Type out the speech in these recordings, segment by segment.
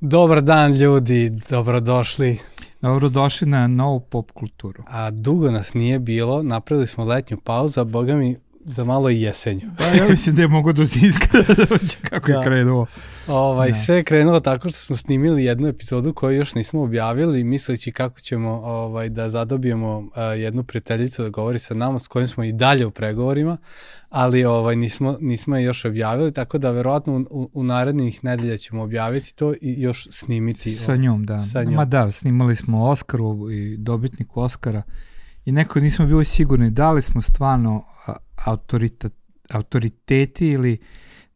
Dobar dan ljudi, dobrodošli. Dobrodošli na novu pop kulturu. A dugo nas nije bilo, napravili smo letnju pauzu, a boga mi za malo i jesenju. Pa ja mislim da je mogo do Zinska kako da. je krenuo. Ovaj, da. Sve je krenulo tako što smo snimili jednu epizodu koju još nismo objavili, misleći kako ćemo ovaj, da zadobijemo uh, jednu prijateljicu da govori sa nama, s kojim smo i dalje u pregovorima, ali ovaj, nismo, nismo je još objavili, tako da verovatno u, u narednih nedelja ćemo objaviti to i još snimiti. Sa njom, da. Sa njom. Ma da, snimali smo Oskaru i dobitniku Oskara i neko nismo bili sigurni da li smo stvarno autorita, autoriteti ili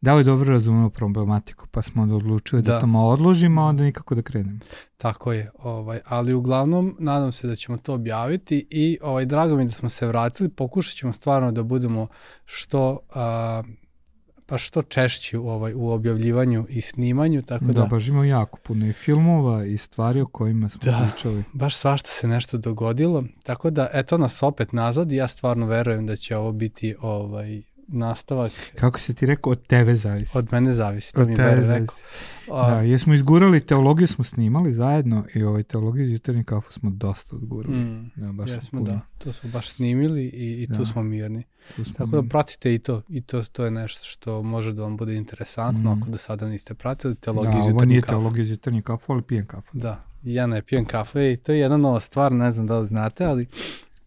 da li dobro razumemo problematiku, pa smo onda odlučili da, da to malo odložimo, a onda nikako da krenemo. Tako je, ovaj, ali uglavnom nadam se da ćemo to objaviti i ovaj, drago mi da smo se vratili, pokušat ćemo stvarno da budemo što a, pa što češći u, ovaj, u objavljivanju i snimanju, tako da... Da, baš ima jako puno i filmova i stvari o kojima smo da, pričali. baš svašta se nešto dogodilo, tako da eto nas opet nazad i ja stvarno verujem da će ovo biti ovaj, nastavak. Kako se ti rekao, od tebe zavisi. Od mene zavisi, to od mi tebe zavisi. A, da, jesmo izgurali, teologiju smo snimali zajedno i ovaj teologiju iz jutarnjeg kafu smo dosta odgurali. Mm, ja, baš jesmo, puno. da. To smo baš snimili i, i da. tu smo mirni. Tu smo Tako da mirni. da pratite i to. I to, to je nešto što može da vam bude interesantno mm. ako do sada niste pratili teologiju da, iz jutarnjeg kafu. Da, ovo nije teologija iz jutarnjeg kafu, ali pijem kafu. Da, ja ne pijem kafe i to je jedna nova stvar, ne znam da li znate, ali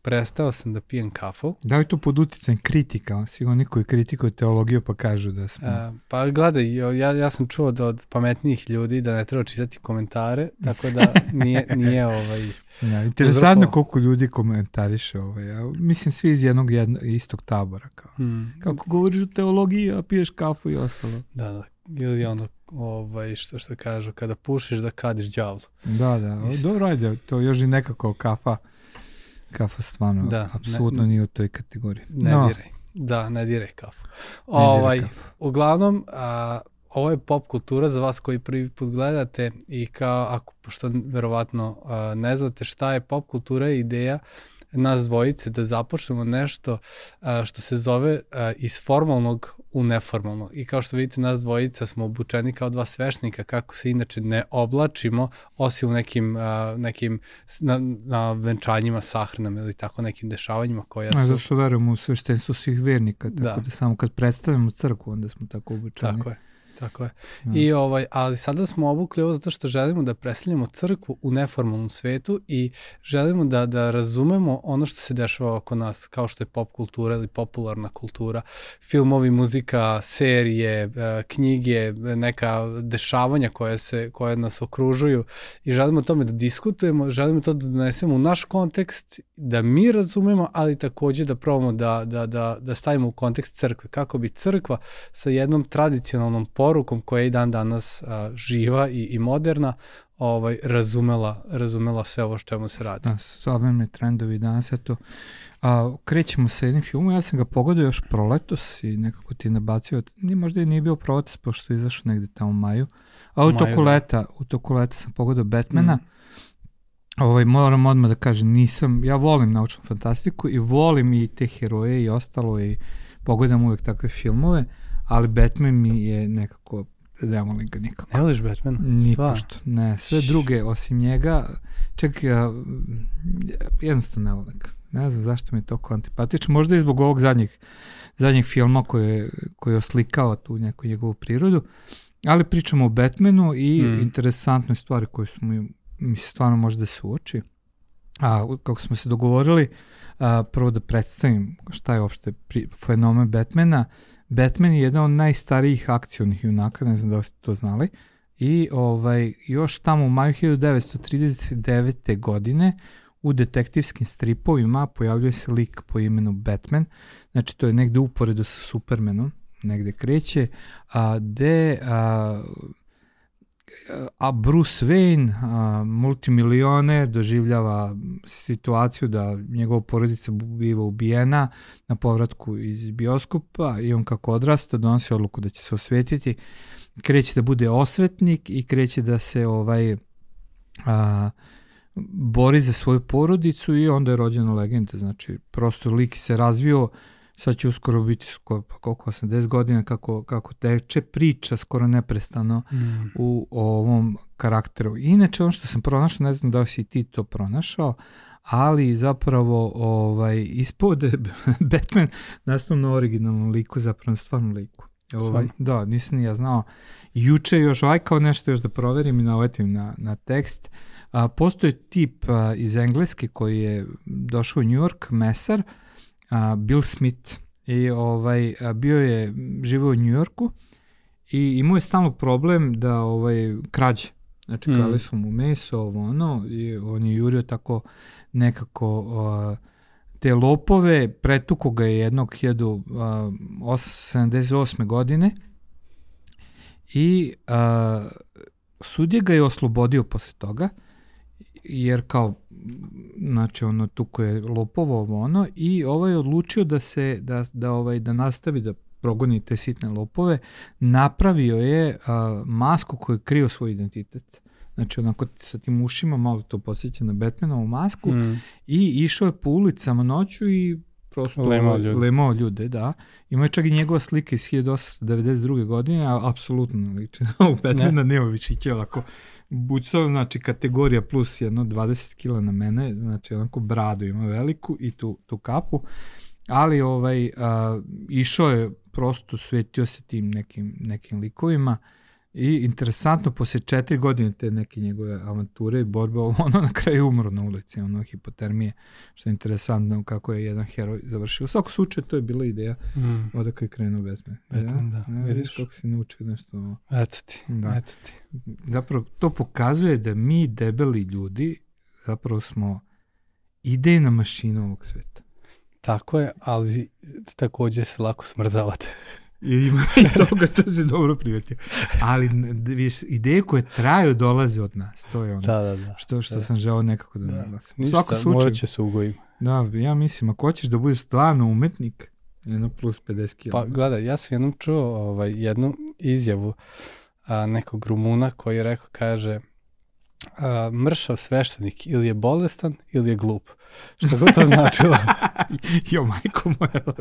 prestao sam da pijem kafu. Da li to pod uticajem kritika? Sigurno niko je kritikao teologiju pa kažu da smo... E, pa gledaj, ja, ja sam čuo da od pametnijih ljudi da ne treba čitati komentare, tako da nije, nije ovaj... Ja, interesantno koliko ljudi komentariše ovaj. Ja, mislim svi iz jednog jedno, istog tabora. Kao. Hmm. Kako govoriš o teologiji, a piješ kafu i ostalo. Da, da. Ili ono, ovaj, što što kažu, kada pušiš da kadiš đavlu. Da, da. Isto. Dobro, ajde, to još i nekako kafa Kafa stvarno, da, apsolutno ne, nije u toj kategoriji. Ne no. diraj. Da, ne diraj kafu. Ne ovaj, kafu. Uglavnom, a, ovo je pop kultura za vas koji prvi put gledate i kao, ako, pošto verovatno a, ne znate šta je pop kultura i ideja, nas dvojice da započnemo nešto a, što se zove a, iz formalnog u neformalno. I kao što vidite, nas dvojica smo obučeni kao dva svešnika, kako se inače ne oblačimo, osim u nekim, a, nekim na, na venčanjima, sahranama ili tako nekim dešavanjima koja su... A, zašto verujemo u sveštenstvo svih vernika, tako da. da samo kad predstavljamo crkvu, onda smo tako obučeni. Tako je. Tako je. Mm. I ovaj, ali sada smo obukli ovo zato što želimo da preseljamo crkvu u neformalnom svetu i želimo da, da razumemo ono što se dešava oko nas, kao što je pop kultura ili popularna kultura, filmovi, muzika, serije, e, knjige, neka dešavanja koje, se, koje nas okružuju i želimo o tome da diskutujemo, želimo to da donesemo u naš kontekst, da mi razumemo, ali takođe da probamo da, da, da, da stavimo u kontekst crkve, kako bi crkva sa jednom tradicionalnom porukom koja je i dan danas a, živa i, i moderna, ovaj, razumela, razumela sve ovo što čemu se radi. Da, savremeni trendovi danas, eto, a, krećemo sa jednim filmom, ja sam ga pogledao još proletos i nekako ti je nabacio, ni možda i nije bio proletos, pošto je izašao negde tamo u maju, a u, toku da. leta, u toku leta sam pogledao Batmana, mm. Ovaj, moram odmah da kažem, nisam, ja volim naučnu fantastiku i volim i te heroje i ostalo i pogledam uvek takve filmove, ali Batman mi je nekako ne volim ga nikako. Ne voliš Batmana? Ni pošto. Ne, sve druge osim njega, čak ja, jednostavno ne volim ga. Ne znam zašto mi je to antipatično. Možda i zbog ovog zadnjeg, zadnjeg filma koji je, koji je oslikao tu neku njegovu prirodu. Ali pričamo o Batmanu i mm. interesantnoj stvari koju smo mi se stvarno može da se uoči. A, kako smo se dogovorili, a, prvo da predstavim šta je uopšte pri, fenomen Batmana. Batman je jedan od najstarijih akcionih junaka, ne znam da ste to znali, i ovaj, još tamo u maju 1939. godine u detektivskim stripovima pojavljuje se lik po imenu Batman, znači to je negde uporedo sa Supermanom, negde kreće, a, gde a, a Bruce Wayne, a, multimilioner, doživljava situaciju da njegova porodica biva ubijena na povratku iz bioskopa i on kako odrasta donosi odluku da će se osvetiti, kreće da bude osvetnik i kreće da se ovaj a, bori za svoju porodicu i onda je rođena legenda, znači prosto lik se razvio sad će uskoro biti skoro, pa koliko, 80 godina kako, kako teče priča skoro neprestano mm. u ovom karakteru. Inače, ono što sam pronašao, ne znam da li si ti to pronašao, ali zapravo ovaj, ispod Batman nastao na originalnom liku, zapravo na stvarnom liku. Ovaj, da, nisam ni ja znao. Juče još ovaj kao nešto još da proverim i naletim na, na tekst. A, postoje tip a, iz Engleske koji je došao u New York, mesar, a, Bill Smith. I ovaj, a, bio je, živeo u New Yorku i imao je stalno problem da ovaj, krađe. Znači, mm. krali su mu meso, ovo ono, i on je jurio tako nekako uh, te lopove, pretuko ga je jednog 1978. godine i uh, sudje ga je oslobodio posle toga, jer kao znači ono tuko je lopovo ovo ono i ovaj je odlučio da se da da ovaj da nastavi da progoni te sitne lopove napravio je a, masku koju je krio svoj identitet znači onako sa tim ušima, malo to posjeća na Batmanovu masku mm. i išao je po ulicama noću i prosto lemao ljude. lemao ljude, da. Ima je čak i njegova slika iz 1892. godine, a apsolutno liči na Batmana, ne. nema više će ovako bucao, znači kategorija plus jedno 20 kila na mene, znači onako bradu ima veliku i tu, tu kapu, ali ovaj, a, išao je prosto, svetio se tim nekim, nekim likovima, I interesantno, posle četiri godine te neke njegove avanture i borbe, ono na kraju umro na ulici, ono hipotermije, što je interesantno kako je jedan heroj završio. U svakom slučaju to je bila ideja mm. odakle je krenuo Batman. Batman, da. da. ja, vidiš kako si naučio nešto. Eto ti, da. eto ti. Zapravo, to pokazuje da mi, debeli ljudi, zapravo smo idejna mašina ovog sveta. Tako je, ali takođe se lako smrzavate. I ima i toga, to se dobro primetio. Ali viš, ideje koje traju dolaze od nas. To je ono da, da, da. što, što da. sam želeo nekako da, da. naglasim. Ništa, Svako slučaj, morat će se ugojim. Da, ja mislim, ako hoćeš da budeš stvarno umetnik, jedno plus 50 kg. Pa gledaj, ja sam jednom čuo ovaj, jednu izjavu a, nekog Rumuna koji je rekao, kaže, a, mršav sveštenik ili je bolestan ili je glup. Što god to značilo. jo, majko moja.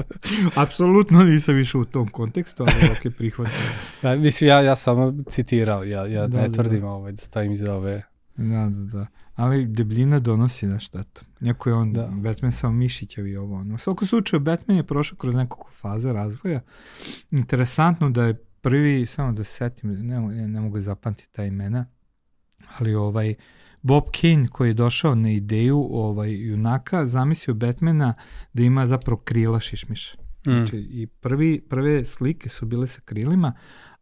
Apsolutno nisam više u tom kontekstu, ali ok, prihvatam. Da, mislim, ja, ja sam citirao, ja, ja da, ne da, tvrdim da. Ovaj, da stavim iza ove... Da, da, da. Ali debljina donosi na štetu. Njako je on, da. Batman samo mišićev i ovo. Ono. U svakom slučaju, Batman je prošao kroz nekoliko faze razvoja. Interesantno da je prvi, samo da se setim, ne, ne mogu zapamtiti ta imena, ali ovaj Bob Kane koji je došao na ideju ovaj junaka zamislio Batmana da ima zapravo krila šišmiša. Mm. Znači, i prvi, prve slike su bile sa krilima,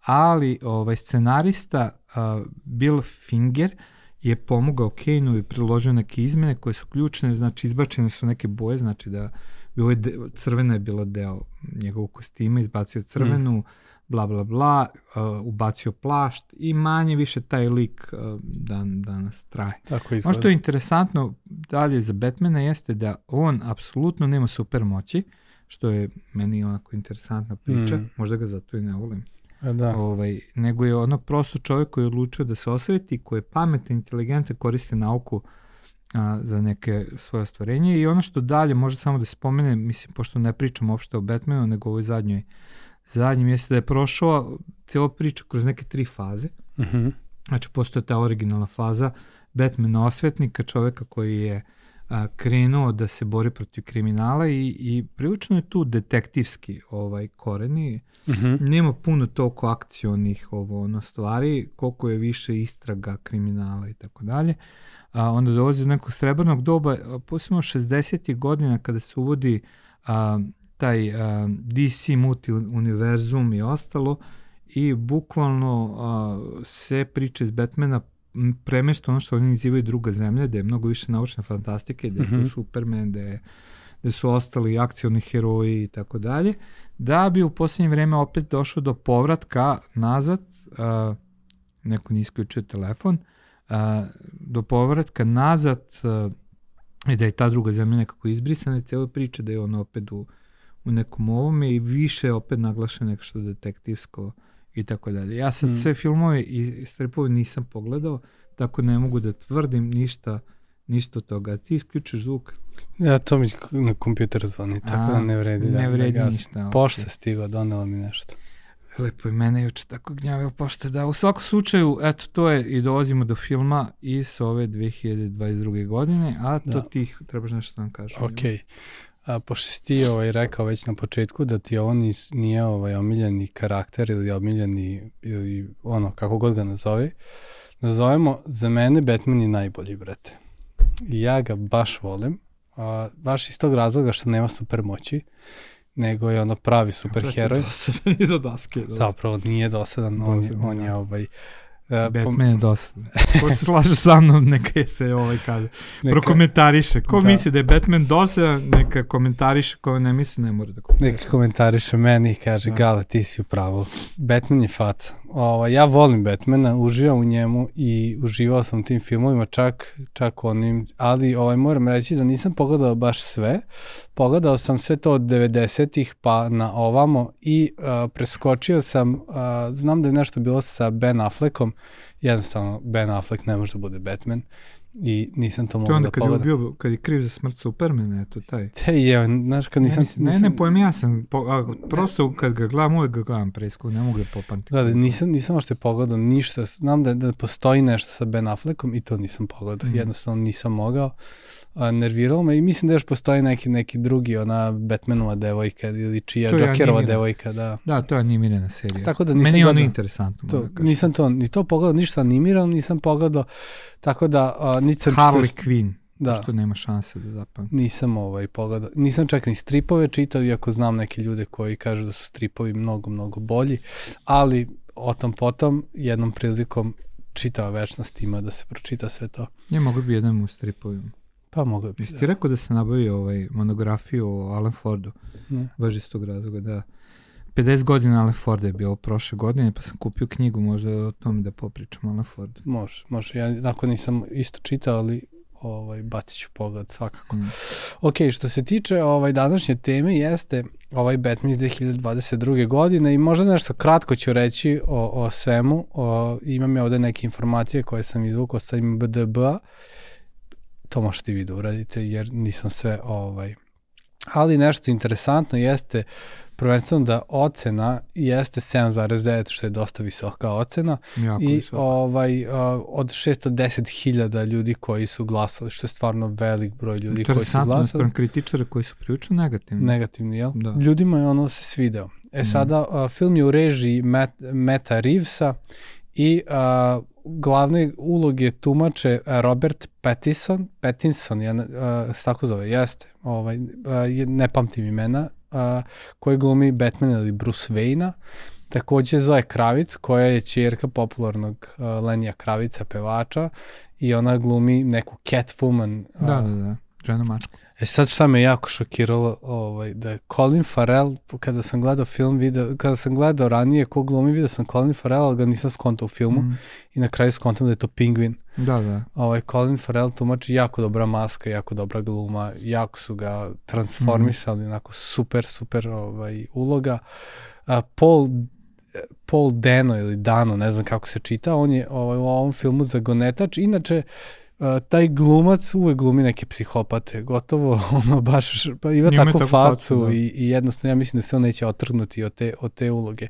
ali ovaj scenarista uh, Bill Finger je pomogao Kaneu i priložio neke izmene koje su ključne, znači izbačene su neke boje, znači da bi ovaj de, crvena je bila deo njegovog kostima, izbacio crvenu, mm bla bla bla, uh, ubacio plašt i manje više taj lik uh, dan, danas traje. Tako izgleda. Ono što je interesantno dalje za Batmana jeste da on apsolutno nema super moći, što je meni onako interesantna priča, mm. možda ga zato i ne volim. A da. Ovaj, nego je ono prosto čovjek koji je odlučio da se osveti, koji je pametan, inteligentan, koriste nauku a, za neke svoje stvarenje i ono što dalje može samo da se spomene, mislim, pošto ne pričam uopšte o Batmanu, nego o ovoj zadnjoj zadnjem jeste da je prošao cijela priča kroz neke tri faze. Uh mhm. -huh. Znači, postoje ta originalna faza Batmana osvetnika, čoveka koji je a, krenuo da se bori protiv kriminala i, i prilično je tu detektivski ovaj koreni. Uh mhm. -huh. Nema puno toliko akcionih ovo, ono, stvari, koliko je više istraga kriminala i tako dalje. A onda dolazi do nekog srebrnog doba, posebno 60. godina kada se uvodi a, taj uh, DC multi univerzum i ostalo i bukvalno uh, sve priče iz Batmana premešta ono što oni nazivaju druga zemlja, da je mnogo više naučne fantastike, da je mm -hmm. Superman, da, je, da su ostali akcioni heroji i tako dalje, da bi u poslednje vreme opet došlo do povratka nazad, uh, neko nije isključio telefon, uh, do povratka nazad uh, i da je ta druga zemlja nekako izbrisana i cijela priča da je on opet u u nekom ovome i više opet naglašen nek što detektivsko i tako dalje. Ja sad mm. sve filmove i stripove nisam pogledao, tako ne mogu da tvrdim ništa Ništa od toga. Ti isključiš zvuk. Ja, to mi na kompjuter zvoni, tako A, da ne vredi. ne da, vredi da ništa, okej. Pošta stigla, donela mi nešto. Lepo i mene juče tako gnjavio pošto da u svakom slučaju, eto to je i dolazimo do filma iz ove 2022. godine, a to Da. ti trebaš nešto da nam kažeš. o njemu. A, pošto si ti ovaj, rekao već na početku da ti ovo nis, nije ovaj, omiljeni karakter ili omiljeni ili ono, kako god ga nazove, nazovemo, za mene Batman je najbolji, brate. I ja ga baš volim, a, baš iz tog razloga što nema super moći, nego je ono pravi super heroj. Dosadan je do daske. Zapravo nije dosadan, on, je, Dosadan, on je da. ovaj... e, Batman je dosadan. Ko se slaže sa mnom, neka je se ovaj kaže. neka- Prokomentariše. Ko Da. misli da je Batman dosadan, neka komentariše. Ko ne misli, ne mora da komentariše. Neka komentariše meni i kaže, Da. Gale, ti si u pravu. Batman je faca. Ovo, ja volim Batmana, uživam u njemu i uživao sam u tim filmovima, čak, čak onim, ali ovaj, moram reći da nisam pogledao baš sve. Pogledao sam sve to od 90-ih pa na ovamo i uh, preskočio sam, uh, znam da je nešto bilo sa Ben Affleckom, jednostavno Ben Affleck ne može da bude Batman i nisam to To je mogao onda da kad je, pogledam. ubio, kad je kriv za smrt Supermana, eto taj. Te je, znaš, kad nisam... ne, mislim, ne, nisam, ne, pojem ja sam, po, a, prosto kad ga gledam, uvek ga gledam presku, ne mogu ga popamtiti. Da, da, nisam, nisam ošte pogledao ništa. Znam da, da postoji nešto sa Ben Affleckom i to nisam pogledao. Mhm. Jednostavno nisam mogao. A, nerviralo me i mislim da još postoji neki, neki drugi, ona Batmanova devojka ili čija Jokerova devojka, da. Da, to je animirana serija. Tako da nisam Meni je ono interesantno. To, da nisam to, ni to pogledao, ništa animirano nisam pogledao, tako da a, niti sam Harley čitao- Quinn, da, što nema šanse da zapamti. nisam ovaj pogledao, nisam čak ni stripove čitao, iako znam neke ljude koji kažu da su stripovi mnogo, mnogo bolji, ali o tom potom, jednom prilikom čitava večnost ima da se pročita sve to. Ja mogu bi jedan u stripovima. Pa mogu bi. Jesi ti rekao da sam nabavio ovaj monografiju o Alan Fordu? Ne. Baš iz tog razloga, da. 50 godina Alan Forda je bilo prošle godine, pa sam kupio knjigu možda o tome da popričam Alan Fordu. Može, može. Ja onako nisam isto čitao, ali ovaj, bacit ću pogled svakako. Mm. Ok, što se tiče ovaj današnje teme jeste ovaj Batman iz 2022. godine i možda nešto kratko ću reći o, o svemu. O, imam ja ovde neke informacije koje sam izvukao sa IMBDB. To možete i vi da uradite jer nisam sve ovaj ali nešto interesantno jeste prvenstveno da ocena jeste 7,9 što je dosta visoka ocena Jako i visoko. ovaj od 610.000 ljudi koji su glasali što je stvarno velik broj ljudi koji su Interesantno, glasali naspram kritičara koji su prilično negativni. negativni, jel? Da. Ljudima je ono se svideo. E Mhm. sada, a, film je u režiji Matt, Meta Reevesa i a, glavne uloge tumače a, Robert Pattinson, Pattinson, ja, se tako zove, jeste, ovaj, je- ne pamtim imena, a, koji glumi Batmana ili Bruce Wayne-a, takođe Zoe Kravic, koja je čerka popularnog a, Lenija Kravica, pevača, i ona glumi neku Catwoman. a, Da, da, da. Žena mačka. E sad šta me jako šokiralo, ovaj, da je Colin Farrell, kada sam gledao film, video, kada sam gledao ranije ko glumi, video sam Colin Farrell, ali ga nisam skontao u filmu Mm. i na kraju skontam da je to Penguin. Da, da. Ovaj, Colin Farrell tumači jako dobra maska, jako dobra gluma, jako su ga transformisali, onako super, super ovaj, uloga. A, Paul Paul Dano ili Dano, ne znam kako se čita, on je ovaj, u ovom filmu zagonetač. Inače, taj glumac uvek glumi neke psihopate, gotovo ono baš, pa ima takvu takvu facu, da. i, i jednostavno ja mislim da se on neće otrgnuti od te, od te uloge.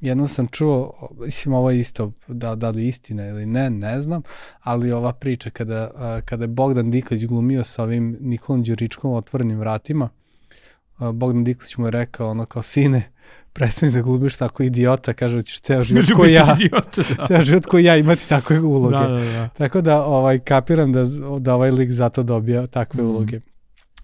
Jednom sam čuo, mislim ovo je isto, da, da li istina ili ne, ne znam, ali ova priča kada, kada je Bogdan Diklić glumio sa ovim Nikolom Đuričkom otvorenim vratima, Bogdan Diklić mu je rekao ono kao sine, prestani da glumiš tako idiota, kaže da ćeš ceo život ko ja, Idiota, da. ceo život ko ja imati takve uloge. Da, da, da. Tako da ovaj kapiram da da ovaj lik zato dobija takve Mhm. uloge.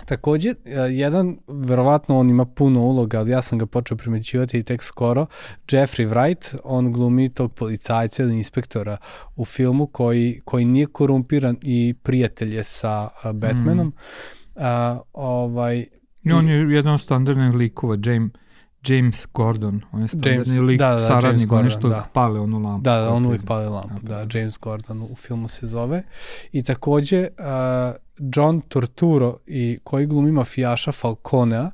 Takođe, e, jedan, verovatno on ima puno uloga, ali ja sam ga počeo primećivati i tek skoro, Jeffrey Wright, on glumi tog policajca ili inspektora u filmu koji, koji nije korumpiran i prijatelj je sa Batmanom. A, ovaj, I on je jedan od standardnih likova, James, James Gordon. On je standardni James- lik, da, da, saradnik, on Gordon, je što da. pale onu lampu. Da, da, on uvijek pali lampu, Da. James Gordon u filmu se zove. I takođe uh, John Torturo i koji glumi mafijaša Falconea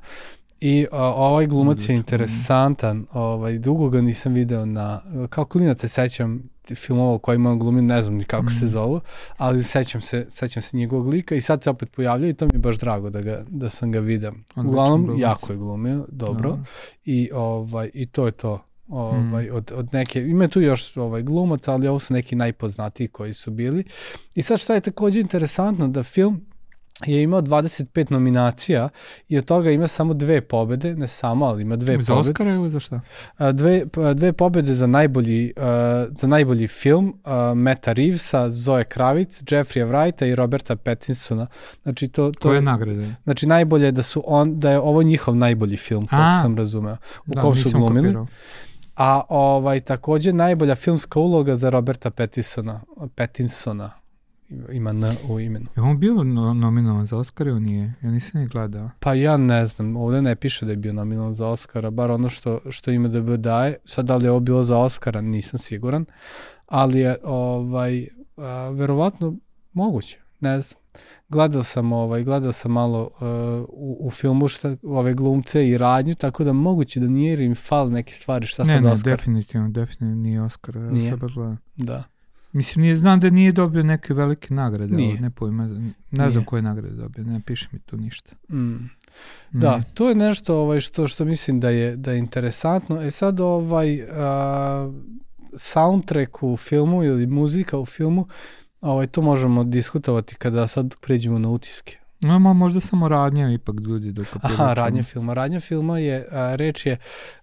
i uh, ovaj glumac je interesantan, ovaj, dugo ga nisam video na, kao klinac se sećam filmova u kojima on glumi, ne znam ni kako mm. se Mhm. zovu, ali sećam se, sećam se njegovog lika i sad se opet pojavljaju i to mi je baš drago da, ga, da sam ga. Odličan Uglavnom, glumac. jako je glumio, dobro. Da. I, ovaj, I to je to. Ovaj, Mm. od, od neke, ima tu još ovaj, glumac, ali ovo su neki najpoznatiji koji su bili. I sad šta je takođe interesantno, da film je imao 25 nominacija i od toga ima samo dve pobede, ne samo, ali ima dve Za pobede. Oscara ili za šta? Dve, dve pobede za najbolji, uh, za najbolji film uh, Meta Reevesa, Zoe Kravic, Jeffrey Wrighta i Roberta Pattinsona. Znači to, to Koje nagrade? Znači najbolje je da su on da je ovo njihov najbolji film, kako sam razumeo, u Da, kom su glumili. kapirao. A ovaj takođe najbolja filmska uloga za Roberta Pattinsona, Pattinsona ima N u imenu. Je on bio no, nominovan za Oscar ili nije? Ja nisam ni gledao. Pa ja ne znam, ovde ne piše da je bio nominovan za Oscara, bar ono što, što ima da daje. Sad da li je ovo bilo za Oscara, nisam siguran, ali je ovaj, a, verovatno moguće, ne znam. Gledao sam ovaj gledao sam malo uh, u, u filmu šta ove glumce i radnju tako da moguće da nije jer im fali neke stvari šta ne, sad ne, Oscar. definitivno, definitivno nije Oscar. Ja Nije. sad. Da. Mislim, nije, znam da nije dobio neke velike nagrade. Nije. ali Ne, pojma, ne Nije. znam koje nagrade dobio, ne piše mi tu ništa. Mm. Da, Mm. to je nešto ovaj što što mislim da je da je interesantno. E sad ovaj a, soundtrack u filmu ili muzika u filmu, ovaj to možemo diskutovati kada sad pređemo na utiske. No, ma, možda samo radnja ipak ljudi dok Aha, radnja filma. Radnja filma je, a, reč je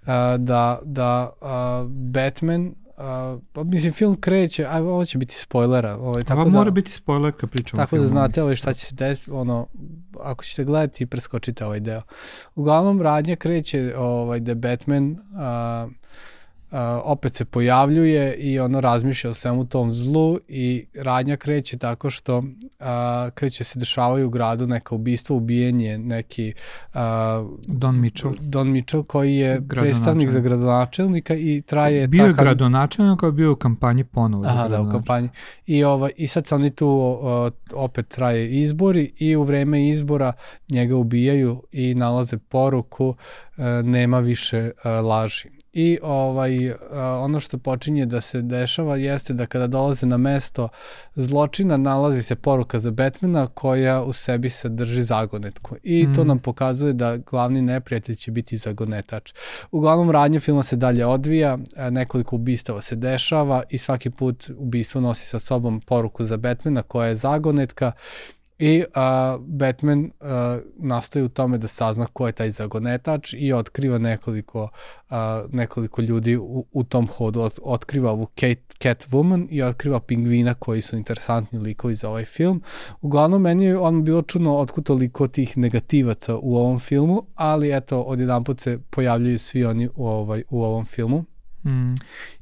a, da, da a, Batman, a, pa mislim film kreće, a ovo će biti spoilera, ovaj, tako Tako da, mora biti spoiler kad pričamo tako da filmu, znate mislim, ovaj, šta će se desiti, ono, ako ćete gledati, preskočite ovaj deo. Uglavnom, radnja kreće ovaj, da Batman a, a, opet se pojavljuje i ono razmišlja o svemu tom zlu i radnja kreće tako što a, kreće se dešavaju u gradu neka ubistva, ubijenje neki a, Don Mitchell. Don Mitchell koji je predstavnik za gradonačelnika i traje bio je gradonačelnik, bio je u kampanji ponovo. Aha, da, u kampanji. I, ovaj, I sad se oni tu o, opet traje izbori i u vreme izbora njega ubijaju i nalaze poruku e, nema više e, laži. I ovaj e, ono što počinje da se dešava jeste da kada dolaze na mesto zločina nalazi se poruka za Batmana koja u sebi sadrži zagonetku. I to Mhm. nam pokazuje da glavni neprijatelj će biti zagonetač. Uglavnom radnja filma se dalje odvija, e, nekoliko ubistava se dešava i svaki put ubistvo nosi sa sobom poruku za Batmana koja je zagonetka i a, Batman a, nastoji u tome da sazna ko je taj zagonetač i otkriva nekoliko, a, nekoliko ljudi u, u tom hodu. Ot, otkriva ovu Kate, Catwoman i otkriva pingvina koji su interesantni likovi za ovaj film. Uglavnom, meni je on bilo čudno otkud toliko tih negativaca u ovom filmu, ali eto, odjedan put se pojavljaju svi oni u, ovaj, u ovom filmu. Mm.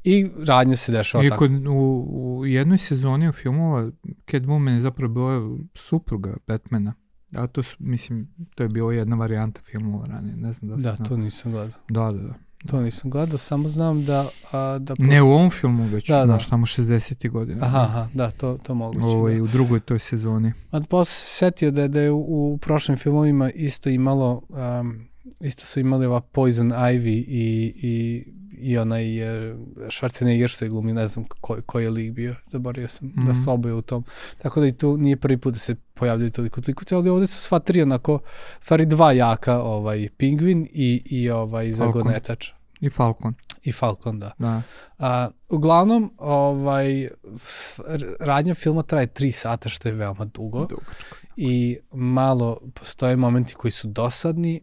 I radnja se dešava I tako. kod, u, u jednoj sezoni u filmova Catwoman je zapravo bila supruga Batmana. A to su, mislim, to je bila jedna varijanta filmova ranije, ne znam da Da, se zna. to nisam gledao. Da, da, da. To nisam gledao, samo znam da... A, da Ne u ovom filmu, već, Da, da, da. tamo 60. godina. Aha, aha, da, to, to moguće. Ovaj, da. u drugoj toj sezoni. A posle se setio da, je- da je u, u prošlim filmovima isto imalo, um, isto su imali ova Poison Ivy i, i, i onaj uh, Schwarzenegger što je glumi, ne znam ko, koji je lik bio, zaboravio sam mm. da Mhm. su oboje u tom. Tako da i tu nije prvi put da se pojavljaju toliko likuci, ali ovde su sva tri onako, stvari dva jaka, ovaj, Pingvin i, i ovaj. Zagonetač. I Falcon, I Falcon, da. da. A, uglavnom, ovaj, radnja filma traje 3 sata, što je veoma dugo Dugačko. i malo postoje momenti koji su dosadni.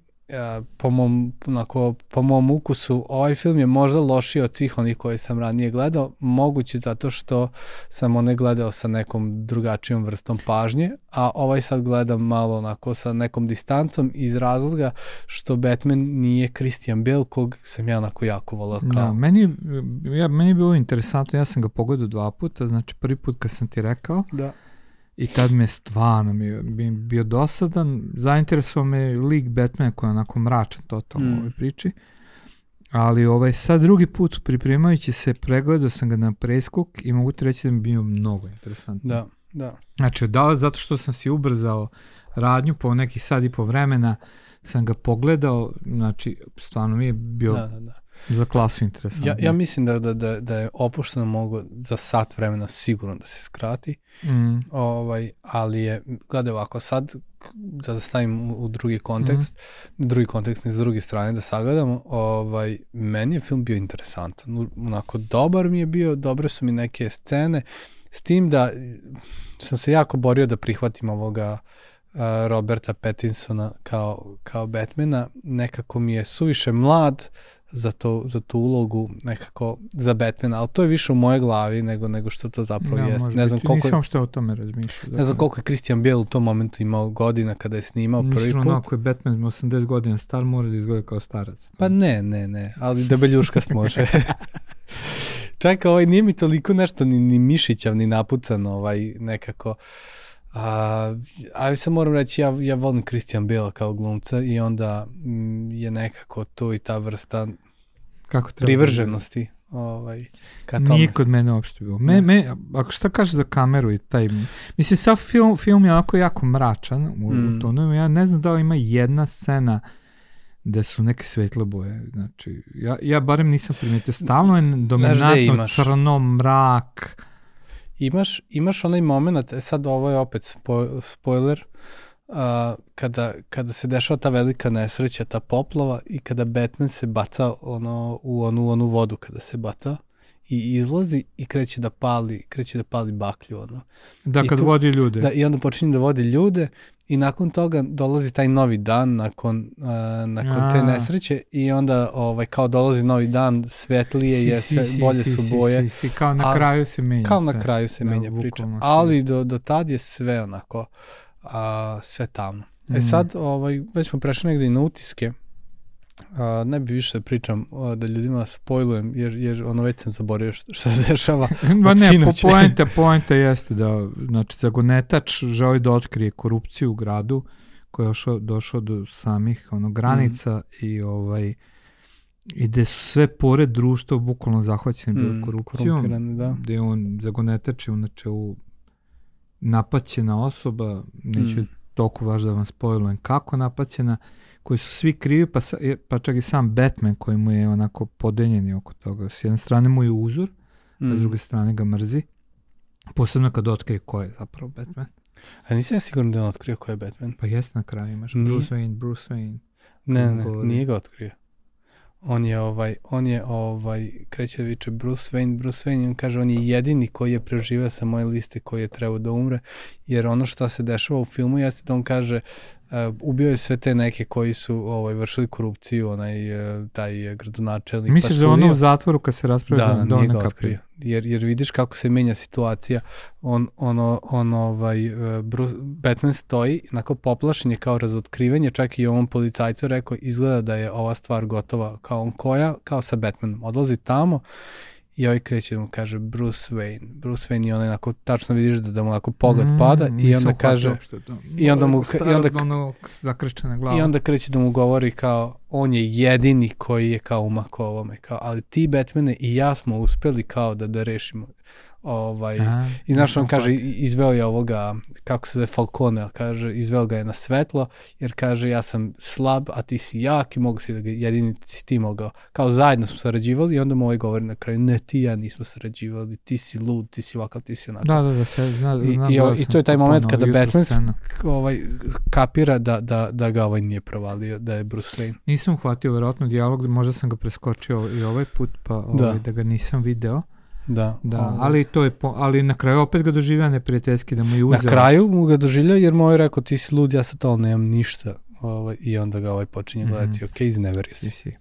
Po, mom, onako, po mom ukusu ovaj film je možda lošiji od svih onih koje sam ranije gledao, moguće zato što sam one gledao sa nekom drugačijom vrstom pažnje, a ovaj sad gledam malo onako sa nekom distancom iz razloga što Batman nije Christian Bale kog sam ja onako jako volao kao. Da, meni, ja, meni je bilo interesantno, ja sam ga pogledao dva puta, znači prvi put kad sam ti rekao da. I tad me stvarno mi, je- mi bio dosadan, zainteresovao me lik Batmana koji je onako mračan totalno Mm. u ovoj priči, ali ovaj sad drugi put pripremajući se pregledao sam ga na preskok i mogu ti reći da mi bio mnogo interesantno. Da, da. Znači, da zato što sam si ubrzao radnju po nekih sad i po vremena, sam ga pogledao, znači, stvarno mi je bio Da, da, da. Za klasu interesantno. Ja, ja mislim da, da, da, da je opušteno mogo za sat vremena sigurno da se skrati, Mm. ovaj, ali je, gledaj ovako, sad da stavim u, drugi kontekst, Mhm. drugi kontekst s druge strane da sagledamo, ovaj, meni je film bio interesantan, onako dobar mi je bio, dobre su mi neke scene, s tim da sam se jako borio da prihvatim ovoga uh, Roberta Pattinsona kao, kao Batmana, nekako mi je suviše mlad za, to, za tu ulogu nekako za Batmana, ali to je više u moje glavi nego, nego što to zapravo Da, jeste. Ne znam biti. koliko Nisam što o tome razmišljao. ne znam koliko je Christian Bale u tom momentu imao godina kada je snimao prvi put. ono, ako je Batman 80 godina star, mora da izgleda kao starac. Pa ne, ne, ne, ali debeljuškast može. Čekaj, ovaj nije mi toliko nešto ni, ni mišićav, ni napucan, ovaj nekako. A, ali sam moram reći, ja, ja volim Christian Bale kao glumca i onda mm, je nekako to i ta vrsta Kako privrženosti ovaj, ka da tome. Nije kod mene uopšte bilo. Me, Ne. me, ako šta kažeš za kameru i taj... Mislim, sav film, film je onako jako mračan u, Mm. u tonu. Ja ne znam da li ima jedna scena gde su neke svetle boje. Znači, ja, ja barem nisam primetio. Stalno je dominantno crno, mrak. Imaš, imaš onaj moment, e sad ovo je opet spo, spoiler, a, kada, kada se dešava ta velika nesreća, ta poplava i kada Batman se baca ono, u onu, onu vodu kada se baca i izlazi i kreće da pali, kreće da pali baklju ono. Da, I kad tu- vodi ljude. Da, I onda počinje da vodi ljude i nakon toga dolazi taj novi dan nakon, a, nakon te A. nesreće i onda ovaj, kao dolazi novi dan, svetlije je, sve, bolje su boje. Si, si, kao na kraju se menja Kao sve. na kraju se Da, menja priča. Ali do, do tad je sve onako, a, sve tamno. E Mm. sad, ovaj, već smo prešli negde i na utiske. A, ne bi više pričam a, da ljudima spojlujem, jer, jer ono već sam zaboravio šta, šta se dešava. Ma ne, po, poenta, poenta jeste da, znači, zagonetač želi da otkrije korupciju u gradu, koji je došao, došao do samih ono, granica Mm. i ovaj i gde su sve pored društva bukvalno zahvaćene Mm, korupcijom, da. gde on zagonetač je inače u napaćena osoba, neću Mm. toliko vaš da vam spojlujem kako napaćena, koji su svi krivi, pa, pa čak i sam Batman koji mu je onako podeljeni oko toga. S jedne strane mu je uzor, a s Mm. druge strane ga mrzi. Posebno kad otkrije ko je zapravo Batman. A nisam ja siguran da je otkrio ko je Batman. Pa jes na kraju imaš Nije. Bruce Wayne, Bruce Wayne. Ne, ne, govori. nije ga otkrio. On je ovaj, on je ovaj, kreće da viče Bruce Wayne, Bruce Wayne i on kaže on je jedini koji je preživio sa moje liste koji je trebao da umre, jer ono što se dešava u filmu jeste da on kaže uh, ubio je sve te neke koji su ovaj, vršili korupciju, onaj, uh, taj uh, gradonačelnik. Misliš da je ono u zatvoru kad se raspravlja Da, da, da, da, nije ga otkrio. Jer, jer vidiš kako se menja situacija. On, ono, on ovaj, e, Bruce, Batman stoji, onako poplašen je kao razotkrivanje, čak i ovom policajcu rekao, izgleda da je ova stvar gotova. Kao on koja? Kao sa Batmanom. Odlazi tamo i ovaj kreće da mu kaže Bruce Wayne. Bruce Wayne i onaj onako, tačno vidiš da, da mu onako pogled Mm, pada i onda kaže, uopšte i onda mu- i onda- ono, zakrčena glava. I onda kreće da mu govori kao on je jedini koji je kao umako ovome. Kao, ali ti Batmane i ja smo uspeli kao da da rešimo ovaj, Aha, I znaš, on kaže, i- izveo je ovoga, kako se zove, Falcone, kaže, izveo ga je na svetlo, jer kaže, ja sam slab, a ti si jak i mogu si da ga, jedini si ti mogao. Kao zajedno smo sarađivali i onda mu ovaj govori na kraju, ne, ti i ja nismo sarađivali, ti si lud, ti si ovakav, ti si onakav. Da, da, da, se, zna, I, znam, i, gledao i sam to je taj moment kada Batman ovaj, kapira da, da, da ga ovaj nije provalio, da je Bruce Wayne. Nisam uhvatio verovatno dijalog, možda sam ga preskočio i ovaj put, pa ovaj, da ga nisam video. Da, Da, ovaj. ali to je po, ali na kraju opet ga doživio neprijateljski da mu je uzeo. Na kraju mu ga doživljao jer mu je rekao ti si lud, ja sa to nemam ništa. Ovaj, I onda ga ovaj počinje gledati, Mhm. ok, izneverio si, si.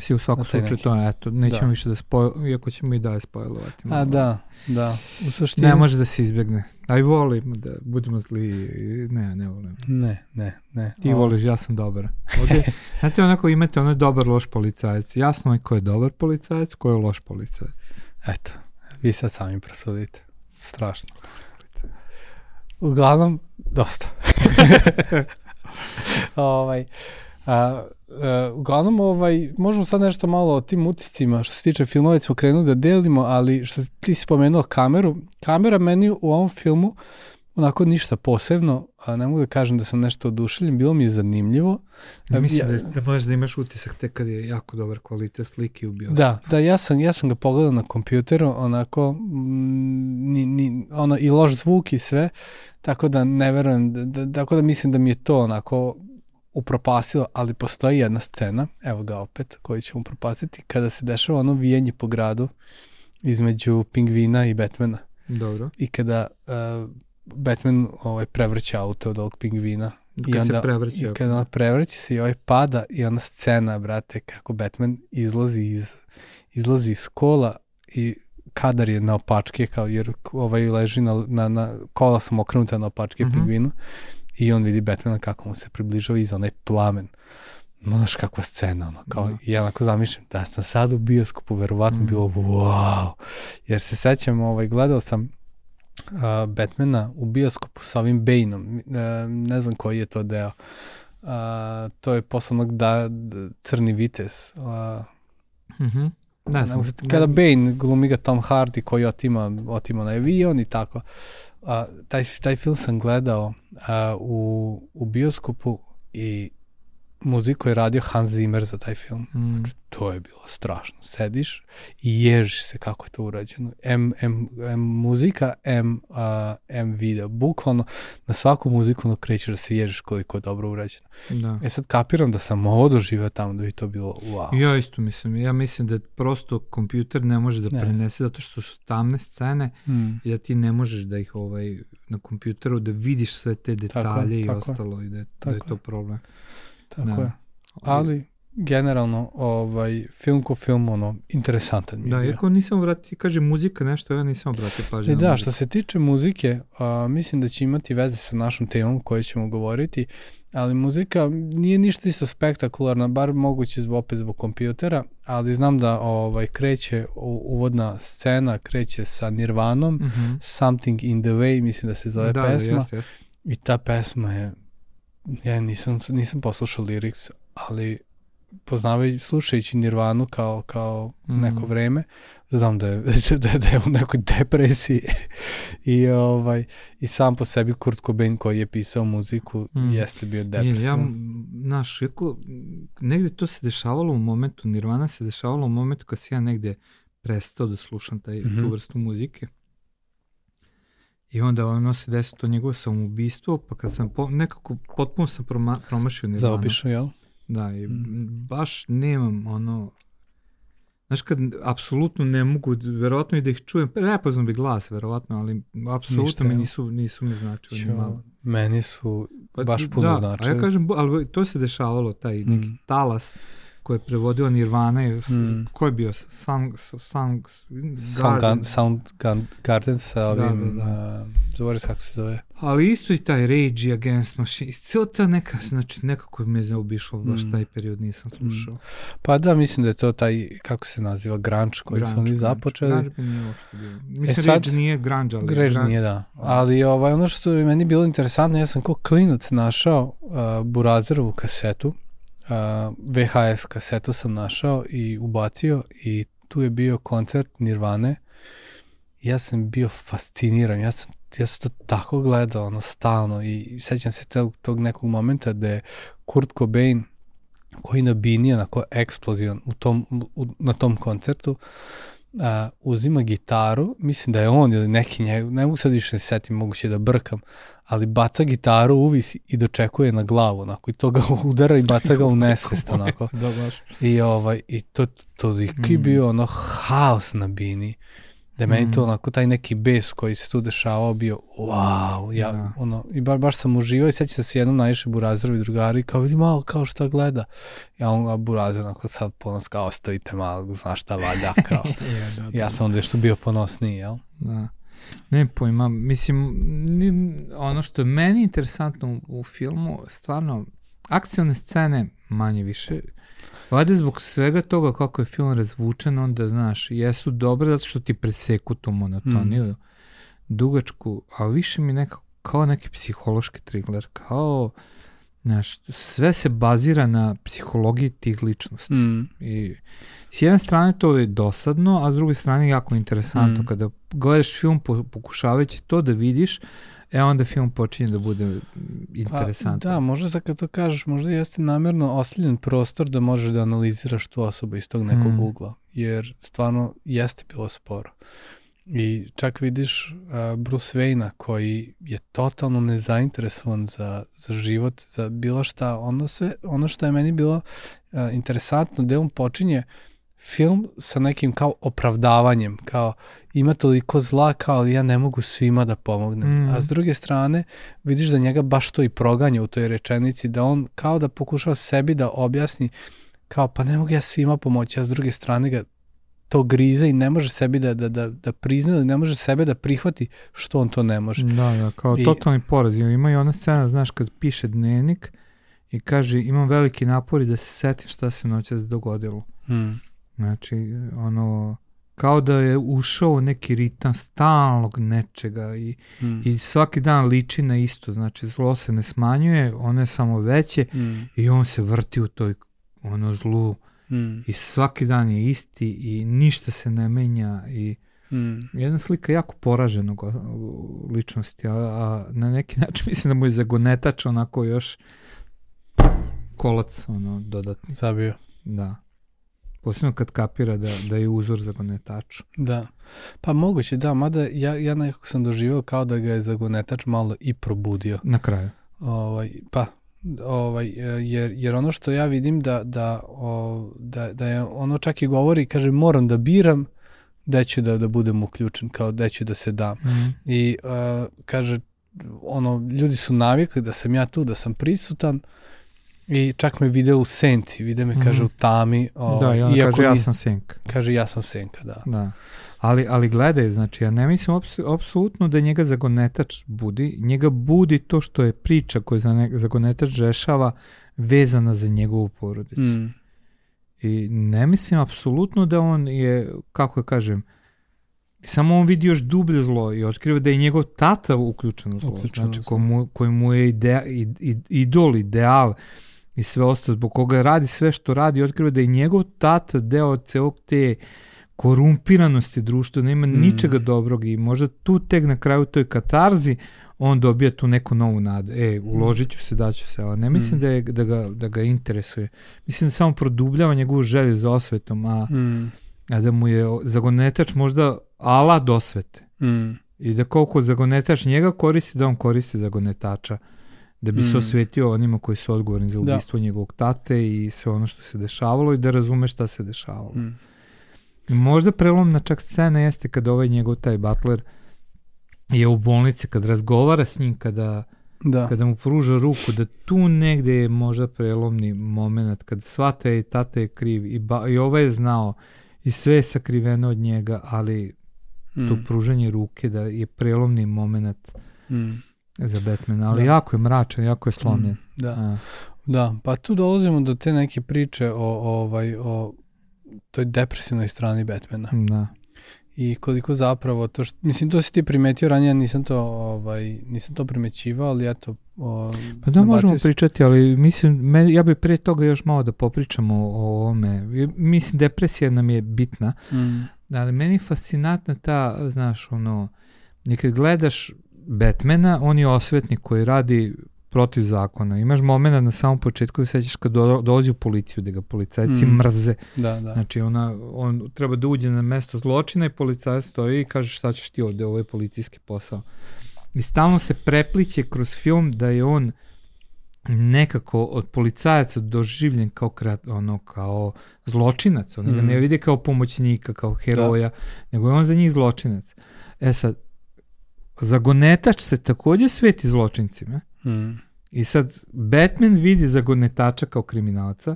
si. U svakom slučaju neki. to, eto, nećemo Da. više da spojl, iako ćemo i dalje spojlovati. A da, da. U suštini... Ne može da se izbegne. Aj volim da budemo zli. Ne, ne volim. Ne, ne, ne. Ti Ovo- voliš, ja sam dobar. Ovdje, znate, onako imate ono dobar, loš policajac. Jasno je ko je dobar policajac, ko je loš policajac. Eto, vi sad sami prosudite. Strašno. Uglavnom, dosta. ovaj, a, a, uglavnom, ovaj, možemo sad nešto malo o tim utiscima. Što se tiče filmova, smo krenuli da delimo, ali što ti si spomenuo kameru. Kamera meni u ovom filmu onako ništa posebno, a ne mogu da kažem da sam nešto oduševljen, bilo mi je zanimljivo. Ja mislim ja, da, da možeš da imaš utisak tek kad je jako dobar kvalitet slike u bioskopu. Da, da, ja sam, ja sam ga pogledao na kompjuteru, onako, ni, ni, ono, i loš zvuk i sve, tako da ne verujem, da, da, tako da mislim da mi je to onako upropasilo, ali postoji jedna scena, evo ga opet, koju ćemo upropastiti, kada se dešava ono vijenje po gradu između pingvina i Batmana. Dobro. I kada uh, Batman ovaj, prevrće auto od ovog pingvina. Kad I onda, se prevrće. I kada on prevrće se i ovaj pada i ona scena, brate, kako Batman izlazi iz, izlazi iz kola i kadar je na opačke, kao, jer ovaj leži na, na, na kola su okrenuta na opačke mm -hmm. pingvinu i on vidi Batmana kako mu se približava iza onaj plamen. Znaš kakva scena, ono, kao, da. ja onako zamišljam, da sam sad u bioskopu, verovatno mm. bilo, wow, jer se sećam, ovaj, gledao sam uh, Batmana u bioskopu sa ovim Baneom, uh, ne znam koji je to deo, uh, to je poslovnog da, crni vites, uh, mm -hmm. Ne znam. Kada Bane glumi ga Tom Hardy koji otima, otima na avion i tako. Uh, taj, taj film sam gledao uh, u, u bioskopu i muziku je radio Hans Zimmer za taj film. Mm. Znači, to je bilo strašno. Sediš i ježiš se kako je to urađeno. M, M, M muzika, M, uh, M video. Bukvalno na svaku muziku no krećeš da se ježiš koliko je dobro urađeno. Da. E sad kapiram da sam ovo doživao tamo da bi to bilo wow. Ja isto mislim. Ja mislim da prosto kompjuter ne može da ne. prenese zato što su tamne scene mm. i da ti ne možeš da ih ovaj na kompjuteru da vidiš sve te detalje tako, i tako. ostalo i da, da je to problem. Tako da. je. Ali, generalno, ovaj, film ko film, ono, interesantan mi Da, iako nisam obratio, kaže muzika nešto, ja nisam obratio pažnju. E, da, što se tiče muzike, a, mislim da će imati veze sa našom temom koju ćemo govoriti, ali muzika nije ništa isto spektakularna, bar moguće zbog, opet zbog kompjutera, ali znam da ovaj kreće uvodna scena, kreće sa Nirvanom, mm -hmm. Something in the Way, mislim da se zove da, pesma. Da, jest, jest. I ta pesma je ja nisam, nisam poslušao lyrics, ali poznavajući, slušajući Nirvanu kao, kao mm. neko vreme, znam da je, da, da je u nekoj depresiji i, ovaj, i sam po sebi Kurt Cobain koji je pisao muziku mm. jeste bio depresivan. Ja, znaš, jako, negde to se dešavalo u momentu, Nirvana se dešavalo u momentu kad si ja negde prestao da slušam taj, mm -hmm. tu vrstu muzike. I onda ono se desi to njegovo samoubistvo, pa kad sam po, nekako potpuno sam proma, promašio Nirvana. Zaobišao, jel? Da, i mm. baš nemam ono, znaš kad apsolutno ne mogu, verovatno i da ih čujem, prepoznam bi glas, verovatno, ali apsolutno mi nisu, nisu mi značili ni malo. Meni su pa, baš puno da, značili. A ja kažem, ali to se dešavalo, taj neki mm. talas ko je prevodio Nirvana, mm. ko je bio? Sound, Sound, Garden. Sound Garden sa da, ovim, da, da, da. Uh, kako se zove. Ali isto i taj Rage Against Machine, cijela ta neka, znači nekako me je obišao, baš mm. taj period nisam slušao. Mm. Pa da, mislim da je to taj, kako se naziva, grunge koji grunge, su oni započeli. Grunge nije uopšte bio. Mislim, e sad, Rage nije grunge, ali... Rage grunge, nije, da. Ali ovaj, ono što je meni bilo interesantno, ja sam kao klinac našao uh, Burazerovu kasetu, uh, VHS kasetu sam našao i ubacio i tu je bio koncert Nirvane. Ja sam bio fasciniran, ja sam, ja sam to tako gledao, ono, stalno i, sećam se tog, tog nekog momenta da je Kurt Cobain koji na bini onako eksplozivan u tom, u, na tom koncertu uh, uzima gitaru, mislim da je on ili neki njegov, ne mogu sad više ne setim, moguće da brkam, ali baca gitaru uvis i dočekuje na glavu, onako, i to ga udara i baca ga u nesvest, onako. da, baš. I, ovaj, i to, to mm. bio ono haos na bini, da meni mm. to onako, taj neki bes koji se tu dešavao bio, wow, ja, da. ono, i bar, baš sam uživao i seća se jednom najviše Burazerovi drugari, kao vidi malo kao šta gleda. Ja on, a Burazer, onako sad ponos kao ostavite malo, znaš šta valja, kao. ja, da, da, ja sam onda što bio ponosniji, jel? Da. Ne pojma, mislim, ni, ono što je meni interesantno u, u filmu, stvarno, akcione scene manje više, Vada zbog svega toga kako je film razvučen, onda, znaš, jesu dobre zato što ti preseku tu monotoniju, mm. dugačku, a više mi nekako kao neki psihološki thriller, kao Znaš, sve se bazira na psihologiji tih ličnosti. Mm. I s jedne strane to je dosadno, a s druge strane jako interesantno. Mm. Kada gledaš film pokušavajući to da vidiš, e onda film počinje da bude interesantan. Pa, da, možda sad kad to kažeš, možda jeste namerno osljen prostor da možeš da analiziraš tu osobu iz tog nekog mm. ugla, jer stvarno jeste bilo sporo. I čak vidiš uh, Bruce Wayne-a koji je totalno nezainteresovan za, za život, za bilo šta. Ono, sve, ono što je meni bilo uh, interesantno, gde on počinje film sa nekim kao opravdavanjem, kao ima toliko zla kao ja ne mogu svima da pomognem. Mm. A s druge strane vidiš da njega baš to i proganja u toj rečenici, da on kao da pokušava sebi da objasni kao pa ne mogu ja svima pomoći, a s druge strane ga to grize i ne može sebi da, da, da, da prizna, da ne može sebe da prihvati što on to ne može. Da, da, kao I, totalni poraz. Ima i ona scena, znaš, kad piše dnevnik i kaže imam veliki napor i da se setim šta se noćas dogodilo. Hmm. Znači, ono, kao da je ušao neki ritam stalnog nečega i, hmm. i svaki dan liči na isto. Znači, zlo se ne smanjuje, ono je samo veće hmm. i on se vrti u toj ono zlu mm. i svaki dan je isti i ništa se ne menja i mm. jedna slika jako poraženog ličnosti, a, a na neki način mislim da mu je zagonetač onako još kolac ono dodatni. Zabio. Da. Posebno kad kapira da, da je uzor zagonetaču. Da. Pa moguće, da, mada ja, ja nekako sam doživao kao da ga je zagonetač malo i probudio. Na kraju. Ovaj, pa, ovaj, jer, jer ono što ja vidim da, da, o, da, da je ono čak i govori, kaže moram da biram da ću da, da budem uključen, kao da ću da se dam. Mm. I uh, kaže, ono, ljudi su navikli da sam ja tu, da sam prisutan i čak me vide u senci, vide me, mm. kaže, u tami. O, da, i ona kaže, ja sam senka. Kaže, ja sam senka, da. Da. Ali, ali gledaj, znači, ja ne mislim apsolutno da njega zagonetač budi. Njega budi to što je priča koju zagonetač rešava vezana za njegovu porodicu. Mm. I ne mislim apsolutno da on je, kako ja kažem, samo on vidi još dublje zlo i otkriva da je njegov tata uključen u zlo. Uključen znači, koji mu, koji mu je ide, idol, ideal i sve ostalo, zbog koga radi sve što radi, otkriva da je njegov tata deo celog te korumpiranosti društva, nema mm. ničega dobrog i možda tu tek na kraju toj katarzi on dobija tu neku novu nadu. E, uložit ću se, daću se, ali ne mislim mm. da, je, da, ga, da ga interesuje. Mislim da samo produbljava njegovu želju za osvetom, a, mm. a da mu je zagonetač možda ala dosvete. Mm. I da koliko zagonetač njega koristi, da on koristi zagonetača da bi mm. se osvetio onima koji su odgovorni za da. ubistvo da. njegovog tate i sve ono što se dešavalo i da razume šta se dešavalo. Mm. Možda prelomna čak scena jeste kada ovaj njegov taj butler je u bolnici, kad razgovara s njim, kada, da. kada mu pruža ruku, da tu negde je možda prelomni moment, kada svata i tata je kriv i, ba, i ovaj je znao i sve je sakriveno od njega, ali mm. to pružanje ruke da je prelomni moment mm. Za Batmana, ali da. jako je mračan, jako je slomljen. Mm, da. A. Da, pa tu dolazimo do te neke priče o, o, ovaj, o toj depresivnoj strani Batmana. Da. I koliko zapravo to što, mislim to si ti primetio ranije, nisam to ovaj nisam to primećivao, ali eto o, Pa da možemo si... pričati, ali mislim me, ja bih pre toga još malo da popričamo o ovome. Mislim depresija nam je bitna. Mm. Ali meni je fascinantna ta, znaš, ono, nekad gledaš Batmana, on je osvetnik koji radi protiv zakona. Imaš momena na samom početku da sećaš kad do, dolazi u policiju da ga policajci mm. mrze. Da, da. Znači ona, on treba da uđe na mesto zločina i policajac stoji i kaže šta ćeš ti ovde, ovo je policijski posao. I stalno se prepliće kroz film da je on nekako od policajaca doživljen kao krat, ono kao zločinac, on mm. ga ne vide kao pomoćnika, kao heroja, da. nego je on za njih zločinac. E sad, zagonetač se takođe sveti zločincima, Mm. I sad, Batman vidi zagonetača kao kriminalca,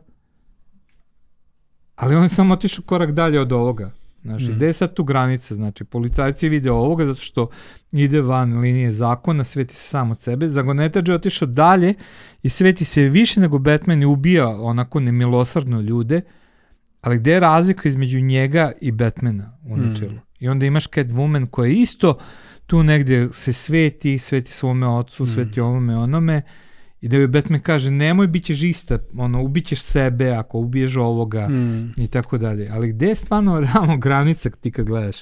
ali on je samo otišao korak dalje od ovoga. Znači, mm. gde je sad tu granica? Znači, policajci vide ovoga zato što ide van linije zakona, sveti se sam od sebe. Zagonetač je otišao dalje i sveti se više nego Batman i ubija onako nemilosrdno ljude, ali gde je razlika između njega i Batmana u mm. načelu? Mm. I onda imaš Catwoman koja isto tu negdje se sveti, sveti svome ocu, mm. sveti ovome onome I da joj Batman kaže, nemoj, bit ćeš ista, ono, ubićeš sebe ako ubiješ ovoga Mm. i tako dalje. Ali gde je stvarno realno granica ti kad gledaš?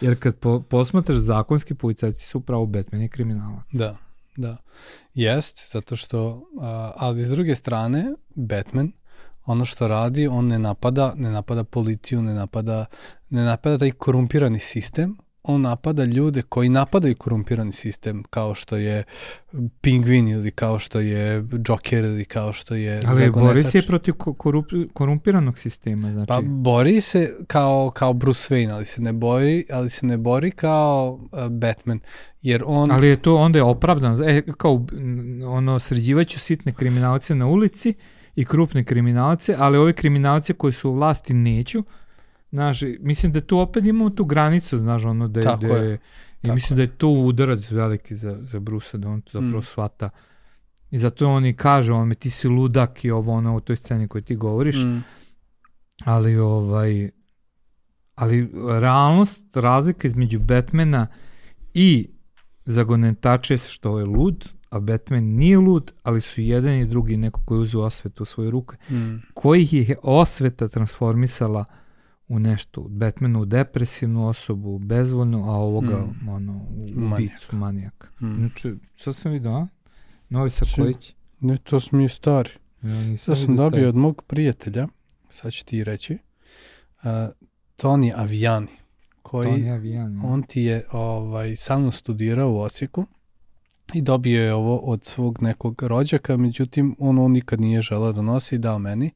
Jer kad po, posmatraš zakonski policajci su upravo Batman i kriminalac. Da, da. Jest, zato što, a, ali s druge strane, Batman, ono što radi, on ne napada, ne napada policiju, ne napada, ne napada taj korumpirani sistem, on napada ljude koji napadaju korumpirani sistem, kao što je Pingvin ili kao što je Joker ili kao što je Ali Zagonetač. bori se protiv ko- korup, korumpiranog sistema, znači. Pa bori se kao, kao Bruce Wayne, ali se ne bori, ali se ne bori kao uh, Batman, jer on... Ali je to onda je opravdano. E, kao ono, sređivaću sitne kriminalce na ulici i krupne kriminalce, ali ove kriminalce koji su u vlasti neću. Znaš, mislim da tu opet imamo tu granicu, znaš, ono da je... Tako da je. I Tako mislim da je to udarac veliki za, za Brusa, da on to zapravo Mm. shvata. I zato on i kaže, on me ti si ludak i ovo ono u toj sceni koju ti govoriš, Mm, ali ovaj ali realnost razlika između Batmana i zagonetače je što je lud a Batman nije lud ali su jedan i drugi neko koji uzeo osvetu u svoje ruke mm, koji je osveta transformisala u nešto Batmana u depresivnu osobu bezvoljnu a ovoga Mm. ono u Manijak. ubicu manijaka mm. znači sad sam vidio a? Novi Sakojić Ne, to sam mi stari. ja, To sam dobio taj. od mog prijatelja, sad ću ti reći, uh, Toni Avijani, koji, Tony Avijan, ja. on ti je ovaj, sa mnom studirao u Osijeku i dobio je ovo od svog nekog rođaka, međutim on on nikad nije želeo da nosi i dao meni.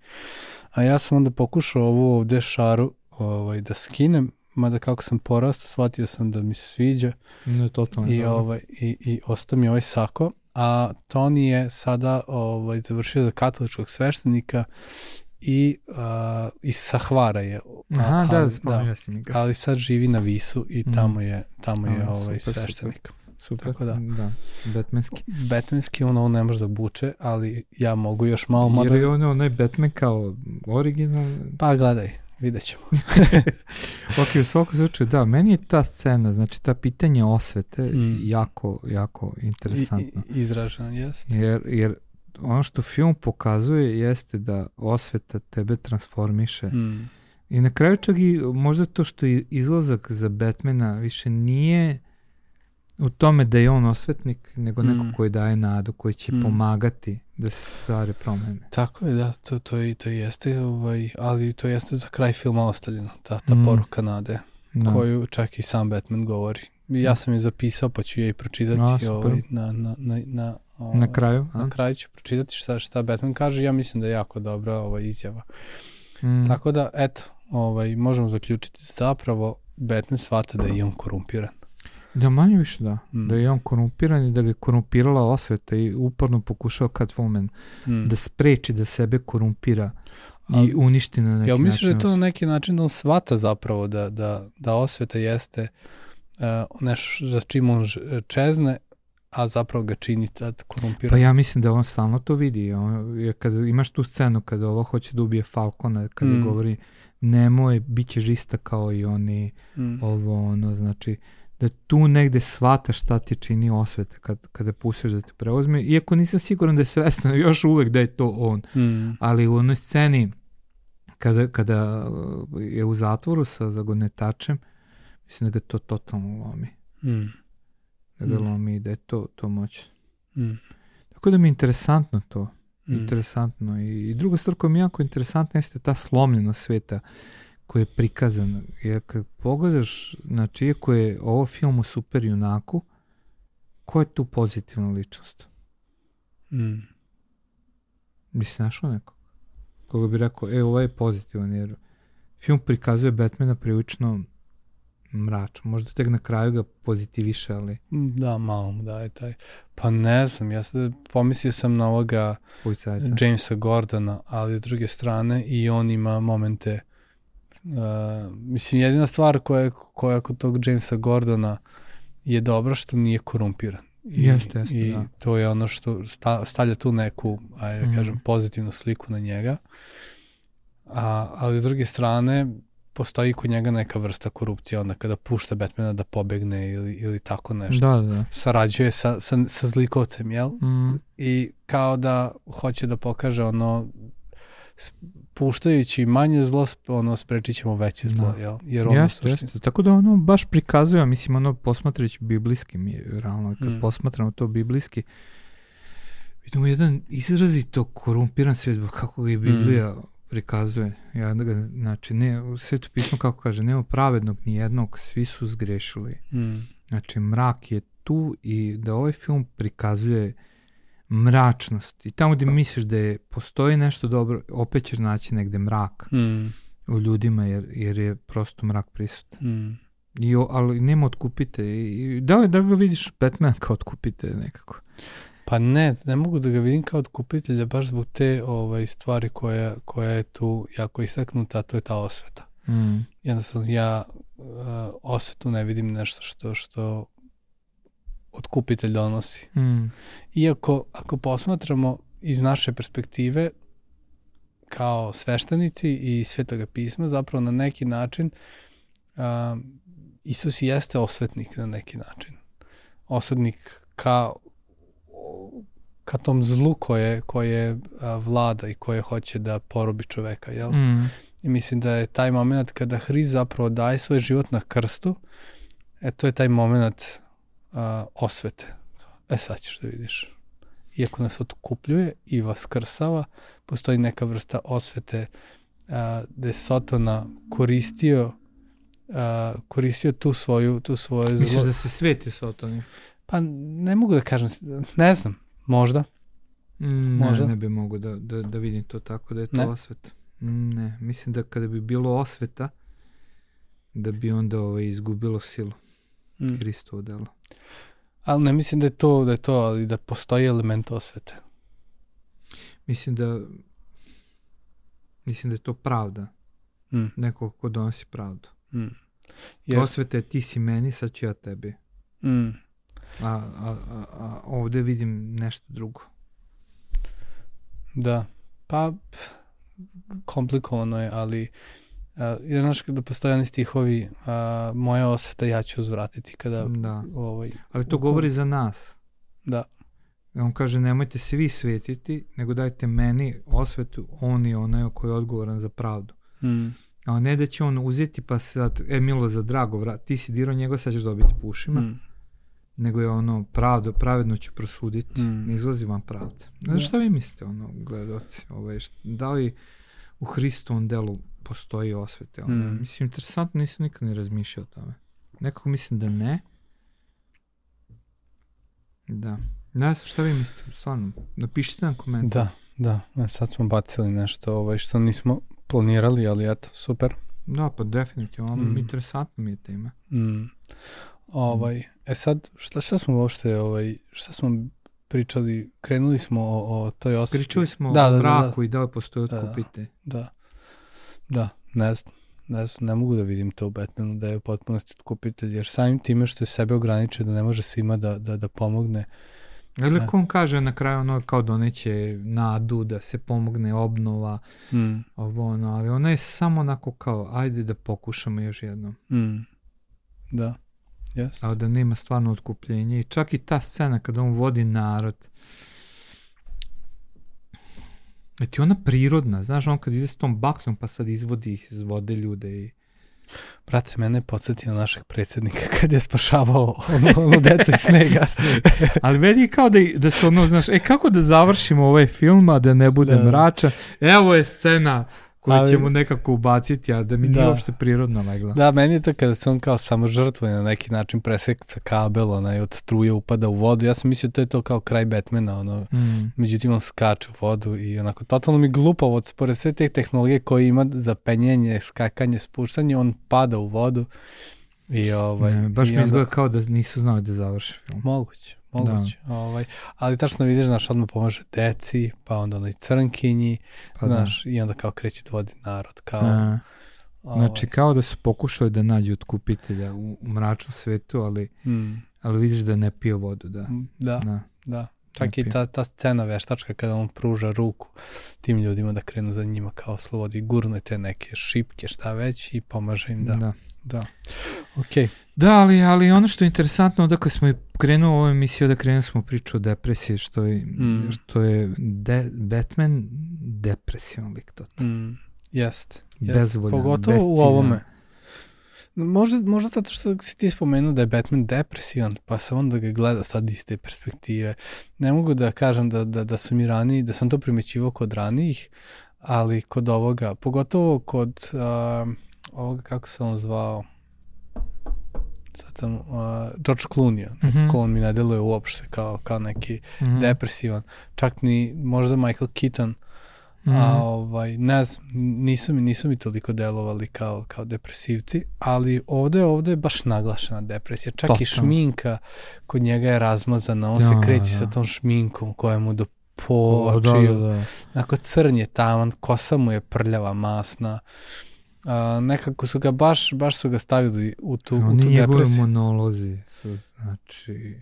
A ja sam onda pokušao ovu ovde šaru ovaj, da skinem, mada kako sam porastao, shvatio sam da mi se sviđa Ne, totalno i, dobro. ovaj, i, i ostao mi ovaj sako. A Toni je sada ovaj, završio za katoličkog sveštenika i uh, iz Sahvara je. A- Aha, da, ali- spomenuo si mi ga. ali sad živi na Visu i Mhm. tamo je, tamo je A, ovaj super, sveštenik. Super, tako da. da, Batmanski. Batmanski ono on ne može da buče, ali ja mogu još malo Jer mada... je on onaj Batman kao original. Pa gledaj, vidjet ćemo. ok, u svakom slučaju, da, meni je ta scena, znači ta pitanje osvete Mm. jako, jako interesantno. i, izražena, jest. Jer, jer ono što film pokazuje jeste da osveta tebe transformiše. Mm. I na kraju čak i možda to što je izlazak za Batmana više nije u tome da je on osvetnik, nego neko Mm. koji daje nadu, koji će Mm. pomagati da se stvari promene. Tako je, da, to, to, i to jeste, ovaj, ali to jeste za kraj filma ostavljeno, ta, ta Mm. poruka nade, Da. koju čak i sam Batman govori. Ja sam je zapisao, pa ću je i pročitati super. ovaj, na, na, na, na, ovaj, Na kraju, a? na kraju ću pročitati šta, šta Batman kaže, ja mislim da je jako dobra ova izjava. Mm. Tako da, eto, ovaj, možemo zaključiti zapravo Batman shvata da je on korumpiran. Da manje više da. Mm. Da je on korumpiran i da ga je korumpirala osveta i uporno pokušao Catwoman Mm. da spreči da sebe korumpira Ali- i uništi na neki Jel misliš da način. je to na neki način da on shvata zapravo da, da, da osveta jeste uh, nešto za čim on čezne, a zapravo ga čini tad korumpiran? Pa ja mislim da on stalno to vidi. On, jer kada imaš tu scenu kada ovo hoće da ubije Falcona, kada Mm. govori nemoj, bit ćeš ista kao i oni, Mm. ovo ono, znači da tu negde shvata šta ti čini osveta kad, kada pustiš da te preuzme, iako nisam siguran da je svesno još uvek da je to on. Mm. ali u onoj sceni kada, kada uh, je u zatvoru sa zagonetačem, mislim da ga to totalno lomi. Mm. Da ga Mm. lomi i da je to, to moć. Mm. Tako da mi je interesantno to. Mm. Interesantno. I, I druga stvar koja mi je jako interesantna jeste ta slomljenost sveta koja je prikazana. Jer kad pogledaš, znači, iako je ovo film o super junaku, ko je tu pozitivna ličnost? Mm. Bi se našao neko? Koga bi rekao, e, ovaj je pozitivan, jer film prikazuje Batmana prilično mračno. Možda tek na kraju ga pozitiviše, ali Da, malo mu daje taj. Pa ne znam, ja sad pomislio sam na ovoga policajca. Jamesa Gordona, ali s druge strane i on ima momente uh, mislim jedina stvar koja, je- koja kod tog Jamesa Gordona je dobra što nije korumpiran. I, Jeste, jeste, i da. to je ono što sta, stavlja tu neku, ajde Mhm. kažem, pozitivnu sliku na njega. A, ali s druge strane, postoji kod njega neka vrsta korupcije onda kada pušta Batmana da pobegne ili, ili tako nešto. Da, da. Sarađuje sa, sa, sa zlikovcem, jel? Mm, I kao da hoće da pokaže ono puštajući manje zlo, ono, sprečit ćemo veće zlo, Da. jel? Jer ono jeste, jeste. Tako da ono baš prikazuje, mislim ono posmatrajući biblijski mi realno, kad Mm. posmatramo to biblijski, vidimo jedan izrazito korumpiran svijet, kako ga i Biblija prikazuje. Ja, da ga, znači, ne, u svetu pismo kako kaže, nema pravednog ni jednog, svi su zgrešili. Mm. Znači, mrak je tu i da ovaj film prikazuje mračnost. I tamo gdje misliš da je, postoji nešto dobro, opet ćeš naći negde mrak Mm. u ljudima jer, jer je prosto mrak prisutan. Mm. I, o- ali nema otkupite. I, da, da ga vidiš Batman kao otkupite nekako. Pa ne, ne mogu da ga vidim kao otkupitelja baš zbog te ovaj, stvari koja, koja je tu jako istaknuta, a to je ta osveta. Mm. Jednostavno ja uh, osvetu ne vidim nešto što, što otkupitelj donosi. Mm. Iako ako posmatramo iz naše perspektive kao sveštenici i svetoga pisma, zapravo na neki način a, Isus jeste osvetnik na neki način. Osvetnik ka, ka tom zlu koje, koje a, vlada i koje hoće da porobi čoveka. Jel? Mm. I mislim da je taj moment kada Hrist zapravo daje svoj život na krstu, e to je taj moment a, osvete. E sad ćeš da vidiš. Iako nas otkupljuje i vaskrsava, postoji neka vrsta osvete a, da je Sotona koristio a, koristio tu svoju, tu svoje Misliš zlo. da se sveti Sotoni? Pa ne mogu da kažem, ne znam, možda. Mm, ne, Možda. ne bi mogu da, da, da vidim to tako da je to Ne? osveta. Mm, Ne, mislim da kada bi bilo osveta, da bi onda ovaj, izgubilo silu Mm. Hristovo delo. Ali ne mislim da je to, da je to, ali da postoji element osvete. Mislim da mislim da je to pravda. Mm. Neko ko donosi pravdu. Mm. Jer... Je ti si meni, sad ću ja tebi. mm. A, a, a, a ovde vidim nešto drugo. Da, pa komplikovano je, ali uh, jer znaš kada postoje oni stihovi uh, moja osveta ja ću uzvratiti kada Da. ovaj, Ali to govori za nas. da, On kaže nemojte se vi svetiti, nego dajte meni osvetu, on je onaj koji je odgovoran za pravdu. mm, A ne da će on uzeti pa sad, e Milo za drago, vrat, ti si dirao njega, sad ćeš dobiti po ušima, mm, nego je ono pravdo, pravedno ću prosuditi, Mm. ne izlazi vam pravda. Znaš Da. šta vi mislite, ono, gledoci, ovaj, št- da li u Hristovom delu postoji osvete? Ono, Mm. Mislim, interesantno, nisam nikad ni razmišljao o tome. Nekako mislim da ne. Da. Ne znam šta vi mislite, stvarno, napišite nam komentar. da, da, e, sad smo bacili nešto ovaj, što nismo planirali, ali eto, super. Da, pa definitivno, Mm. mm. interesantno mi je tema. Mm. Ovaj, e sad, šta, šta smo uopšte, ovaj, šta smo pričali, krenuli smo o, o toj osveti. Pričali smo Da, o da, da, mraku i da li postoji Da, da. otkupite. Da, da, ne znam, ne znam, ne mogu da vidim to u Batmanu da je u potpunosti otkupitelj, jer samim time što je sebe ograničio da ne može svima da, da, da pomogne. Da. ko on kaže na kraju ono kao doneće nadu da se pomogne obnova, Mm, ovo ono, ali ona je samo onako kao ajde da pokušamo još jednom. mm, da, jes. A da nema stvarno otkupljenje i čak i ta scena kada on vodi narod je ti ona prirodna, znaš on kad ide s tom bakljom pa sad izvodi ih iz vode ljude i Brate, mene je podsjetio našeg predsjednika kad je spašavao onu, onu decu iz snega. Ali meni je kao da, da se ono, znaš, e kako da završimo ovaj film, a da ne bude Da. mračan. Evo je scena koju Ali- ćemo nekako ubaciti, a da mi nije Da. uopšte prirodno legla. Da, meni je to kada se on kao samo žrtvuje na neki način presekca kabel, onaj od struje upada u vodu. Ja sam mislio to je to kao kraj Batmana, ono, Mm. međutim on skače u vodu i onako totalno mi glupavo, pored sve te tehnologije koje ima za penjenje, skakanje, spuštanje, on pada u vodu i ovaj... Ne, baš i mi onda- izgleda kao da nisu znali da završe film. Moguće, moguće. Ovaj, ali tačno vidiš, znaš, odmah pomaže deci, pa onda onoj crnkinji, Pa znaš, i onda kao kreće da vodi narod, kao... da. A, ovaj, znači kao da su pokušali da nađu otkupitelja u, u mračnom svetu, ali, mm, ali vidiš da ne pije vodu, da. da, da. da, Čak i ta, ta scena veštačka kada on pruža ruku tim ljudima da krenu za njima kao slobodi, gurne te neke šipke, šta već i pomaže im da... Da. da. Okay. Da, ali, ali ono što je interesantno, odakle smo i krenuo u ovoj emisiji, da krenuli smo priču o depresiji, što je, mm. što je de, Batman depresivan lik to. Mm. Jest. jest. Bezvoljan, Pogotovo u ovome. Možda, možda zato što si ti spomenuo da je Batman depresivan, pa sam onda ga gleda sad iz te perspektive. Ne mogu da kažem da, da, da su mi raniji, da sam to primećivao kod ranijih, ali kod ovoga, pogotovo kod uh, ovoga, kako se on zvao, sad sam, uh, George Clooney, mm -hmm. on mi ne deluje uopšte kao, kao neki mm -hmm. depresivan. Čak ni možda Michael Keaton, Mm. A mhm. ovaj, ne znam, nisu mi, nisu mi toliko delovali kao, kao depresivci, ali ovde, ovde je baš naglašena depresija. Čak Totalno. i šminka kod njega je razmazana, on da, se kreće da. sa tom šminkom koja mu do po očiju. Da, da, da. Onako crn je taman, kosa mu je prljava, masna. A, nekako su ga baš, baš su ga stavili u tu, u tu depresiju. monolozi su, znači,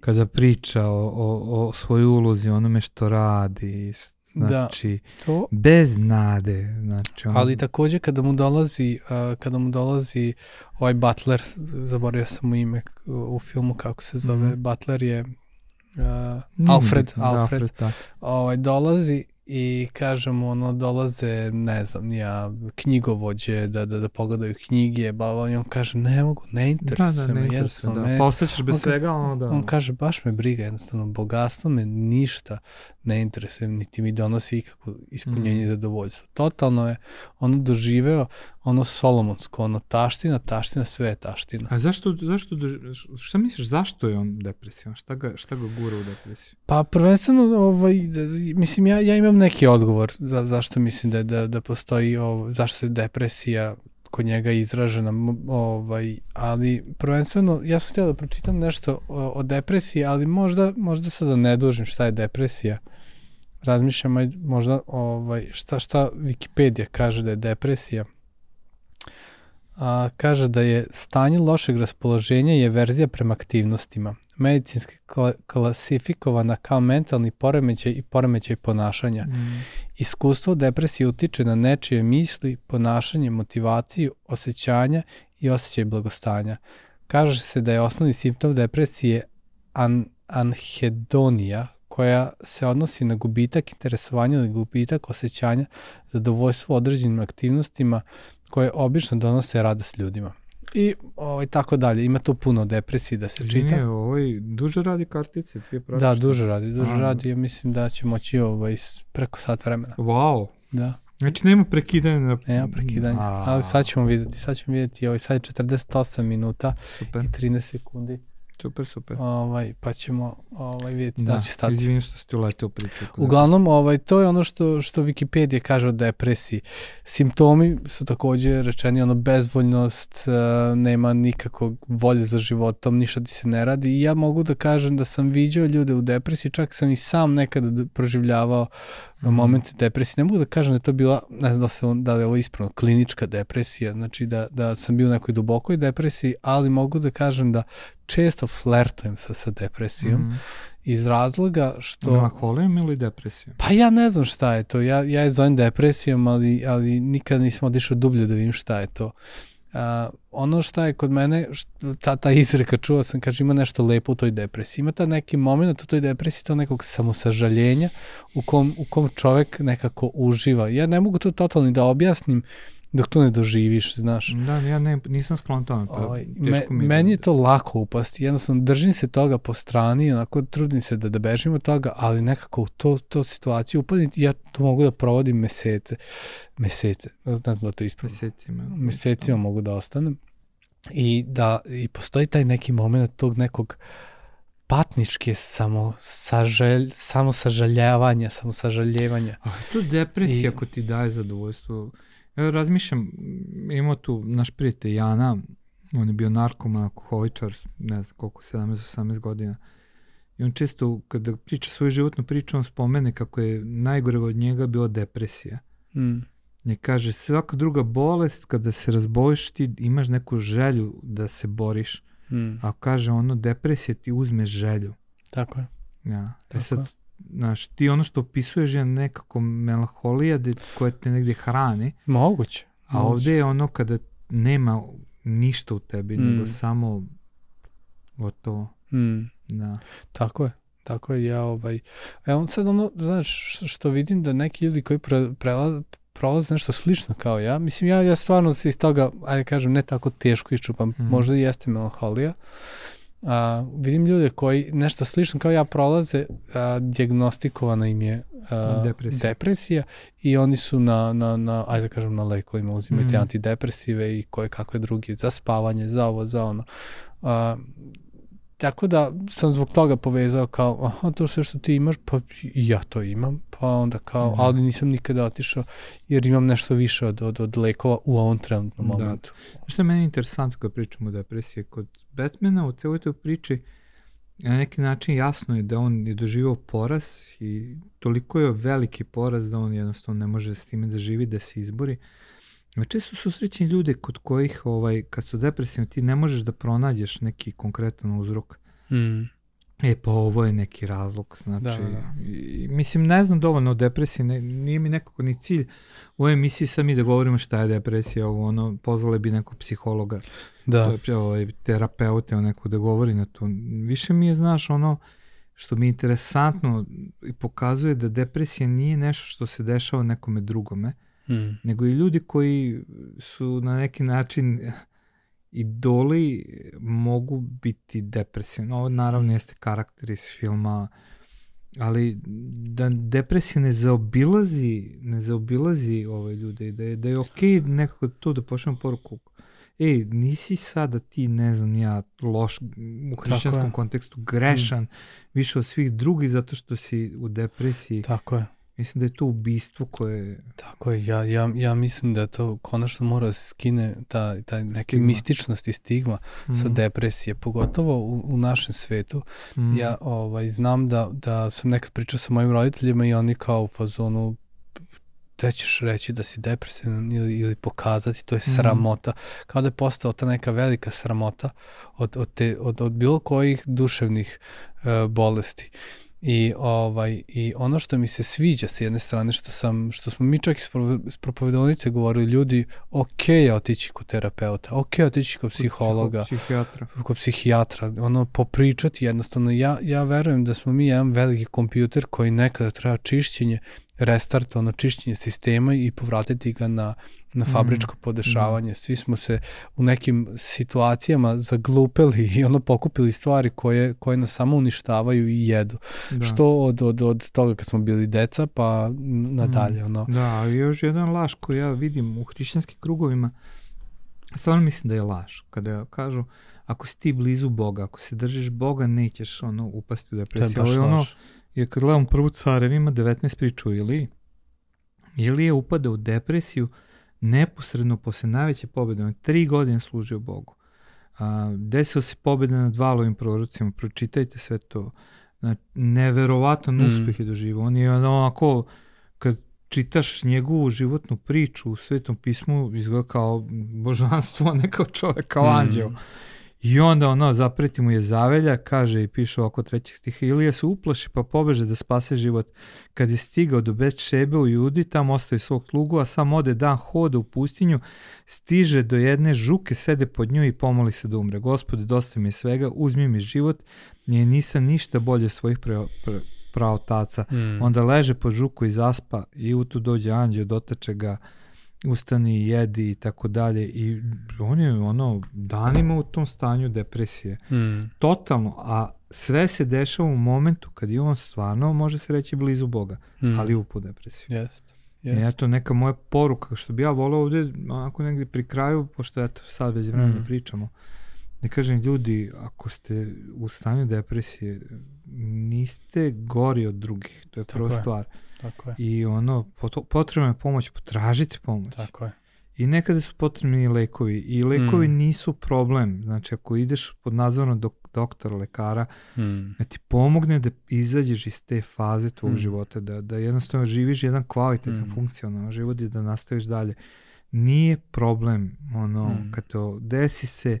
kada priča o, o, o svojoj ulozi, onome što radi, Da, znači, da, to... bez nade. Znači, on... Ali takođe kada mu dolazi, uh, kada mu dolazi ovaj Butler, zaboravio sam mu ime u filmu kako se zove, mm. Butler je uh, Alfred, da, Alfred, Alfred da. ovaj, dolazi i kažem ono dolaze ne znam ja knjigovođe da da da pogledaju knjige ba on kaže ne mogu ne interesuje da, da, me jednostavno da. pa ostaćeš bez on, svega onda on kaže baš me briga jednostavno bogatstvo me ništa ne interesuje niti mi donosi ikako ispunjenje mm. zadovoljstva. Totalno je ono doživeo ono solomonsko ono taština taština sve je taština. A zašto zašto šta misliš zašto je on depresivan? Šta ga šta ga gura u depresiju? Pa prvenstveno ovaj mislim ja ja imam neki odgovor za, zašto mislim da, da, da postoji, ovo, zašto je depresija kod njega izražena, ovaj, ali prvenstveno, ja sam htio da pročitam nešto o, o depresiji, ali možda, možda sada ne dužim šta je depresija. Razmišljam, možda ovaj, šta, šta Wikipedia kaže da je depresija. A, kaže da je stanje lošeg raspoloženja je verzija prema aktivnostima medicinski klasifikovana kao mentalni poremećaj i poremećaj ponašanja. Mm. Iskustvo depresije utiče na nečije misli, ponašanje, motivaciju, osjećanja i osjećaj blagostanja. Kaže se da je osnovni simptom depresije an anhedonija, koja se odnosi na gubitak interesovanja ili gubitak osjećanja, zadovoljstvo određenim aktivnostima koje obično donose radost ljudima i ovaj, tako dalje. Ima tu puno depresije da se čita. Nije, ovaj, duže radi kartice, ti je Da, duže radi, duže A, radi. Ja mislim da će moći ovaj, preko sat vremena. Wow. Da. Znači nema prekidanja. Na... Nema prekidanja, A... ali sad ćemo videti, sad ćemo videti, ovaj, sad je 48 minuta Super. i 13 sekundi. Super, super. Ovaj, pa ćemo ovaj, vidjeti da, da će stati. Izvini što ste uletio priču. Uglavnom, ovaj, to je ono što, što Wikipedia kaže o depresiji. Simptomi su takođe rečeni, ono, bezvoljnost, uh, nema nikakvog volje za životom, ništa ti se ne radi i ja mogu da kažem da sam viđao ljude u depresiji, čak sam i sam nekada proživljavao mm. momente depresije. Ne mogu da kažem da je to bila, ne znam da, se on, da li je ovo ispravno, klinička depresija, znači da, da sam bio u nekoj dubokoj depresiji, ali mogu da kažem da često flertujem sa, sa depresijom mm. iz razloga što... Melaholijom ili depresijom? Pa ja ne znam šta je to. Ja, ja je zovem depresijom, ali, ali nikad nisam odišao dublje da vidim šta je to. Uh, ono šta je kod mene, što, ta, ta izreka čuo sam, kaže ima nešto lepo u toj depresiji. Ima ta neki moment u toj depresiji, to nekog samosažaljenja u kom, u kom čovek nekako uživa. Ja ne mogu to totalno da objasnim, uh, dok to ne doživiš, znaš. Da, ja ne, nisam sklon tome, pa ovaj, me, mi Meni je to lako upasti, jednostavno držim se toga po strani, onako trudim se da, da bežim od toga, ali nekako u to, to situaciju upadim, ja to mogu da provodim mesece, mesece, ne znam da to ispravim. Mesecima. Mesecima mogu da ostanem. I da, i postoji taj neki moment tog nekog patničke samo saželj, samo sažaljavanja, samo sažaljevanja. A to depresija I, ako ti daje zadovoljstvo razmišljam, imamo tu naš prijatelj Jana, on je bio narkoman, alkoholičar, ne znam koliko, 17-18 godina. I on često, kada priča svoju životnu priču, on spomene kako je najgore od njega bila depresija. Mm. I kaže, svaka druga bolest, kada se razboliš, ti imaš neku želju da se boriš. Mm. A kaže ono, depresija ti uzme želju. Tako je. Ja. E sad, znaš, ti ono što opisuješ je nekako melanholija de, koja te negde hrani. Moguće. A moguće. ovde je ono kada nema ništa u tebi, mm. nego samo gotovo. Mm. Da. Tako je. Tako je, ja ovaj... Evo sad ono, znaš, što vidim da neki ljudi koji pre, prelaz, prolaze nešto slično kao ja, mislim, ja, ja stvarno se iz toga, ajde kažem, ne tako teško iščupam, mm. možda i jeste melanholija, a, vidim ljude koji nešto slično kao ja prolaze, a, diagnostikovana im je a, depresija. depresija i oni su na, na, na ajde da kažem, na lekovima, uzimaju mm. antidepresive i koje kakve drugi, za spavanje, za ovo, za ono. A, tako da sam zbog toga povezao kao, aha, to sve što ti imaš, pa ja to imam, pa onda kao, mm. ali nisam nikada otišao jer imam nešto više od, od, od lekova u ovom trenutnom da. momentu. Da. Što je meni interesantno kad pričamo o depresiji, kod Batmana u celoj toj priči na neki način jasno je da on je doživao poraz i toliko je veliki poraz da on jednostavno ne može s time da živi, da se izbori. Često su srećni ljude kod kojih, ovaj, kad su depresivni, ti ne možeš da pronađeš neki konkretan uzrok. Mm. E, pa ovo je neki razlog, znači, da, da. I, mislim, ne znam dovoljno o depresiji, ne, nije mi nekako ni cilj u ovoj emisiji sam i da govorimo šta je depresija, ovo, ono, pozvale bi nekog psihologa, da. ovaj, terapeute, neko da govori na to. Više mi je, znaš, ono, što mi je interesantno i pokazuje da depresija nije nešto što se dešava nekome drugome, mm. nego i ljudi koji su na neki način idoli mogu biti depresivni. Ovo naravno jeste karakter iz filma, ali da depresija ne zaobilazi, ne zaobilazi ove ljude, da je, da je okej okay nekako to da pošljamo poruku ej, nisi sada ti, ne znam ja, loš u hrišćanskom kontekstu, grešan mm. više od svih drugih zato što si u depresiji. Tako je. Mislim da je to ubistvo koje... Tako je, ja, ja, ja mislim da to konačno mora da se skine ta, ta neke stigma. mističnost i stigma mm. sa depresije, pogotovo u, u našem svetu. Mm. Ja ovaj, znam da, da sam nekad pričao sa mojim roditeljima i oni kao u fazonu te ćeš reći da si depresivan ili, ili pokazati, to je mhm. sramota. Mm. Kao da je postala ta neka velika sramota od, od, te, od, od bilo kojih duševnih uh, bolesti. I, ovaj, I ono što mi se sviđa sa jedne strane, što, sam, što smo mi čak iz propovedonice govorili, ljudi, ok je otići kod terapeuta, ok je otići kod psihologa, kod psihijatra, kod psihijatra ono, popričati jednostavno. Ja, ja verujem da smo mi jedan veliki kompjuter koji nekada treba čišćenje, restart, ono čišćenje sistema i povratiti ga na, na mm, fabričko mm, podešavanje. Mm. Svi smo se u nekim situacijama zaglupeli i ono pokupili stvari koje, koje nas samo uništavaju i jedu. Da. Što od, od, od toga kad smo bili deca pa nadalje. Mm. Ono. Da, još jedan laž koji ja vidim u hrišćanskim krugovima, stvarno mislim da je laž. Kada kažu, ako si ti blizu Boga, ako se držiš Boga, nećeš ono upasti u depresiju. To je baš ono, laž Jer kad gledam prvu carev ima 19 priču ili ili je upada u depresiju neposredno posle najveće pobede. On tri godine služio Bogu. A, desio se pobeda nad valovim prorocima, pročitajte sve to. Znači, neverovatan mm. uspeh je doživao. On je onako, kad čitaš njegovu životnu priču u Svetom pismu, izgleda kao božanstvo, a ne kao čovek, kao mm. anđeo. I onda ono, zapreti mu je zavelja, kaže i piše oko trećeg stiha, Ilija se uplaši pa pobeže da spase život. Kad je stigao do Bet Šebe u Judi, tamo ostaje svog slugu, a sam ode dan hoda u pustinju, stiže do jedne žuke, sede pod nju i pomoli se da umre. Gospode, dosta mi je svega, uzmi mi život, nije nisam ništa bolje svojih pre, pre, praotaca. Mm. Onda leže po žuku i zaspa i u tu dođe anđeo, dotače ga, ustani, jedi i tako dalje i on je ono danima u tom stanju depresije. Mm. Totalno, a sve se dešava u momentu kad je on stvarno, može se reći, blizu Boga, mm. ali upu depresiju. Jeste. Yes. I eto, neka moja poruka, što bi ja volao ovde, onako negde pri kraju, pošto eto, sad već vremena mm. pričamo, ne kažem ljudi, ako ste u stanju depresije, niste gori od drugih, to je prva stvar. Tako je. I ono, potrebna je pomoć, potražite pomoć. Tako je. I nekada su potrebni i lekovi. I lekovi mm. nisu problem. Znači, ako ideš pod nadzorom dok, doktora, lekara, mm. da ti pomogne da izađeš iz te faze tvog mm. života, da, da jednostavno živiš jedan kvalitetan, mm. funkcionalan život i da nastaviš dalje. Nije problem, ono, mm. kad to desi se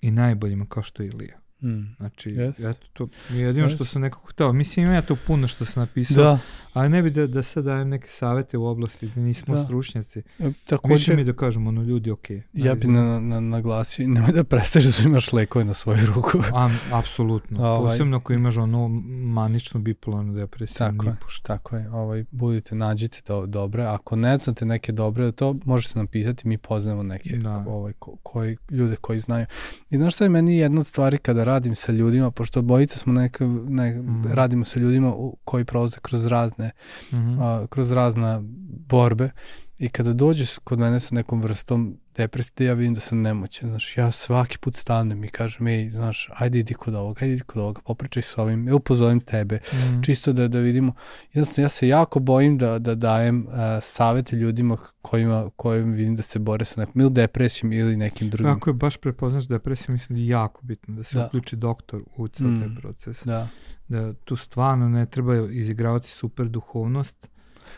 i najboljima kao što je Ilija. Mm. Znači, Jest. eto, to je jedino što Jest. sam nekako hteo. Mislim, ima ja to puno što sam napisao, Da, ali ne bi da, da sad dajem neke savete u oblasti gde nismo Da. stručnjaci. e, Više takođe, mi da kažemo, ono, ljudi, okej. ja bi na, na, naglasio, nemoj da prestaješ da su imaš lekove na svoju ruku. A, apsolutno. Ovaj. Posebno ako imaš ono maničnu bipolarnu depresiju. Tako je, nipošto. tako je. Ovaj, budite, nađite do, dobre. Ako ne znate neke dobre, to možete napisati, mi poznamo neke Da. ovaj, ko, koji, ljude koji znaju. I znaš šta je meni jedna od stvari kada radim sa ljudima, pošto bojica smo neka, ne, Mhm. radimo sa ljudima u, koji prolaze kroz razne, Mhm. a, kroz razna borbe i kada dođe s- kod mene sa nekom vrstom depresije, ja vidim da sam nemoćan, znaš, ja svaki put stanem i kažem, ej, znaš, ajde idi kod ovoga, ajde idi kod ovoga, popričaj s ovim, evo pozovem tebe, Mhm. čisto da, da vidimo. Jednostavno, ja se jako bojim da, da dajem uh, savete ljudima kojima, kojim vidim da se bore sa nekom ili depresijom ili nekim drugim. Ako je baš prepoznaš depresiju, mislim da je jako bitno da se Da. uključi doktor u ceo Mm. taj proces. Da, Da tu stvarno ne treba izigravati super duhovnost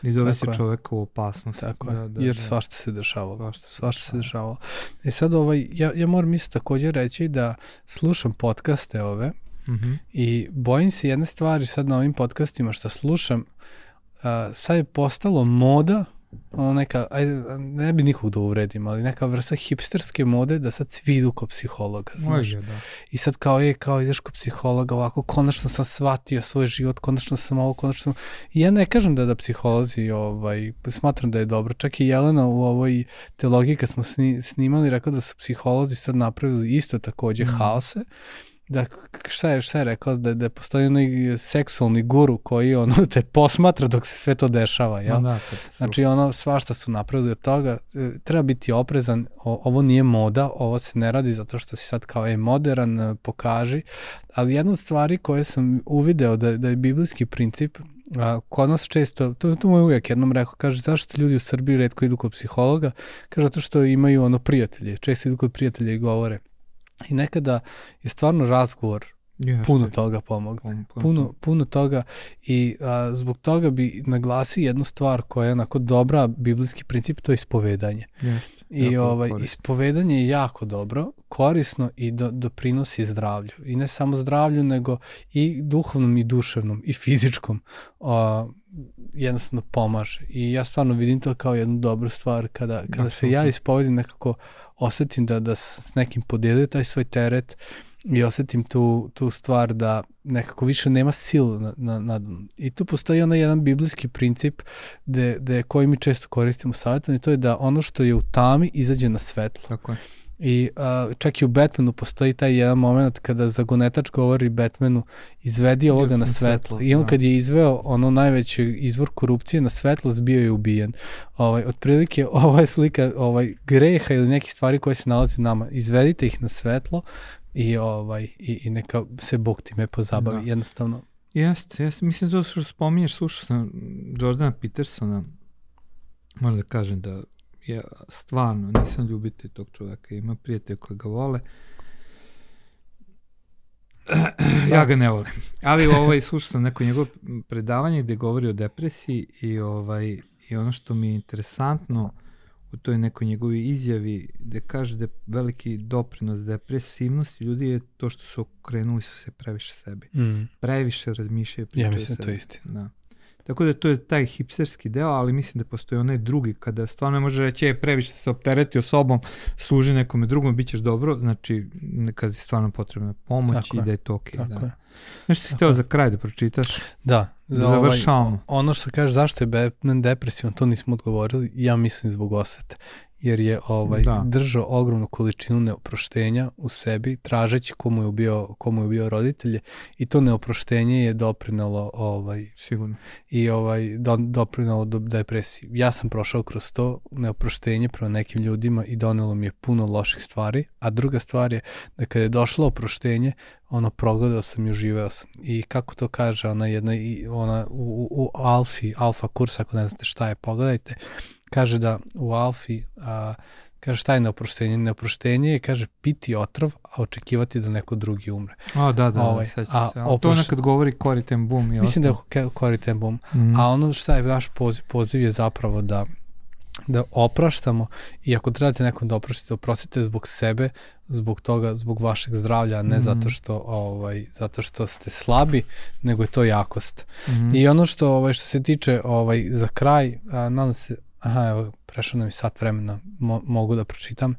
i je. čoveka u opasnost. tako da, da, jer da. svašta se dešavalo. Svašta Svašta se dešavalo. dešavalo. E sad, ovaj, ja, ja moram isto takođe reći da slušam podcaste ove Mhm. i bojim se jedne stvari sad na ovim podcastima što slušam, a, sad je postalo moda, ono neka, ajde, ne bi nikog da uvredim, ali neka vrsta hipsterske mode da sad svi idu kod psihologa, znaš. Može, da. I sad kao je, kao ideš kod psihologa, ovako, konačno sam shvatio svoj život, konačno sam ovo, konačno sam... I ja ne kažem da da psiholozi, ovaj, smatram da je dobro. Čak i Jelena u ovoj teologiji kad smo sni, snimali rekla da su psiholozi sad napravili isto takođe Mhm. haose. Da, šta je, šta je rekla? Da, da postoji onaj seksualni guru koji ono te posmatra dok se sve to dešava, jel? Da. Znači ono svašta su napravili od toga, E, treba biti oprezan, o, ovo nije moda, ovo se ne radi zato što si sad kao je modern, e, pokaži, ali jedna od stvari koje sam uvideo da, da je biblijski princip, a, kod nas često, to, to mu je uvijek jednom rekao, kaže zašto ljudi u Srbiji redko idu kod psihologa, kaže zato što imaju ono prijatelje, često idu kod prijatelja i govore. I nekada je stvarno razgovor Jeste. puno toga pomogne Puno, puno, puno, puno toga i a, zbog toga bi naglasio jednu stvar koja je onako dobra biblijski princip, to je ispovedanje. Jeste. I ovaj, ispovedanje je jako dobro, korisno i do, doprinosi zdravlju. I ne samo zdravlju, nego i duhovnom i duševnom i fizičkom a, jednostavno pomaže. I ja stvarno vidim to kao jednu dobru stvar kada, kada se ja ispovedim nekako osetim da, da s nekim podelio taj svoj teret i osetim tu, tu stvar da nekako više nema sil na, na, na, i tu postoji onaj jedan biblijski princip de, de koji mi često koristimo u savjetovanju, to je da ono što je u tami izađe na svetlo. Tako je. I uh, čak i u Batmanu postoji taj jedan moment kada zagonetač govori Batmanu izvedi ovoga na svetlo. I on da. kad je izveo ono najveći izvor korupcije na svetlo, bio je ubijen. Ovaj, otprilike ova je slika ovaj, greha ili nekih stvari koje se nalazi u nama. Izvedite ih na svetlo i, ovaj, i, i neka se Bog time pozabavi. Da. Jednostavno. Jeste, jeste. Mislim to što spominješ, slušao sam Jordana Petersona, moram da kažem da ja stvarno nisam ljubitelj tog čoveka, ima prijatelje koji ga vole. ja ga ne volim. Ali ovaj, slušao sam neko njegovo predavanje gde govori o depresiji i, ovaj, i ono što mi je interesantno u toj nekoj njegovi izjavi gde kaže da je veliki doprinos depresivnosti ljudi je to što su okrenuli su se previše sebi Mm. previše razmišljaju. pričaju Ja mislim da o to je sebi. istina. Da. Tako da to je taj hipsterski deo, ali mislim da postoji onaj drugi, kada stvarno može reći, je, previše se opteretio sobom, služi nekome drugom, bit ćeš dobro, znači, kada je stvarno potrebna pomoć Tako i da je to ok. Tako da. je. Nešto si Tako hteo je. za kraj da pročitaš? Da. Da ovaj, završavamo. ono što kaže zašto je Batman depresivan, to nismo odgovorili, ja mislim zbog osvete. Jer je ovaj Da. držao ogromnu količinu neoproštenja u sebi, tražeći komu je ubio, komu je ubio roditelje i to neoproštenje je doprinelo ovaj Sigurno. i ovaj do, doprinelo do depresiji. Ja sam prošao kroz to neoproštenje prema nekim ljudima i donelo mi je puno loših stvari, a druga stvar je da kada je došlo oproštenje, ono progledao sam i uživao sam. I kako to kaže ona jedna ona u, u, u Alfi, Alfa kurs, ako ne znate šta je, pogledajte, kaže da u Alfi a, kaže šta je neoproštenje? Neoproštenje je, kaže, piti otrov, a očekivati da neko drugi umre. A, da, da, Ovaj, da, a se. A, to oproš- nekad govori Cory ten Boom. Mislim da je. Cory ten Boom. Mm. A ono šta je vaš poziv, poziv je zapravo da da opraštamo i ako trebate nekom da opraštite, oprostite zbog sebe, zbog toga, zbog vašeg zdravlja, ne mm. zato što ovaj zato što ste slabi, nego je to jakost. Mm. I ono što ovaj što se tiče ovaj za kraj, a, nadam se Aha, evo, prešao nam i sat vremena, mo, mogu da pročitam.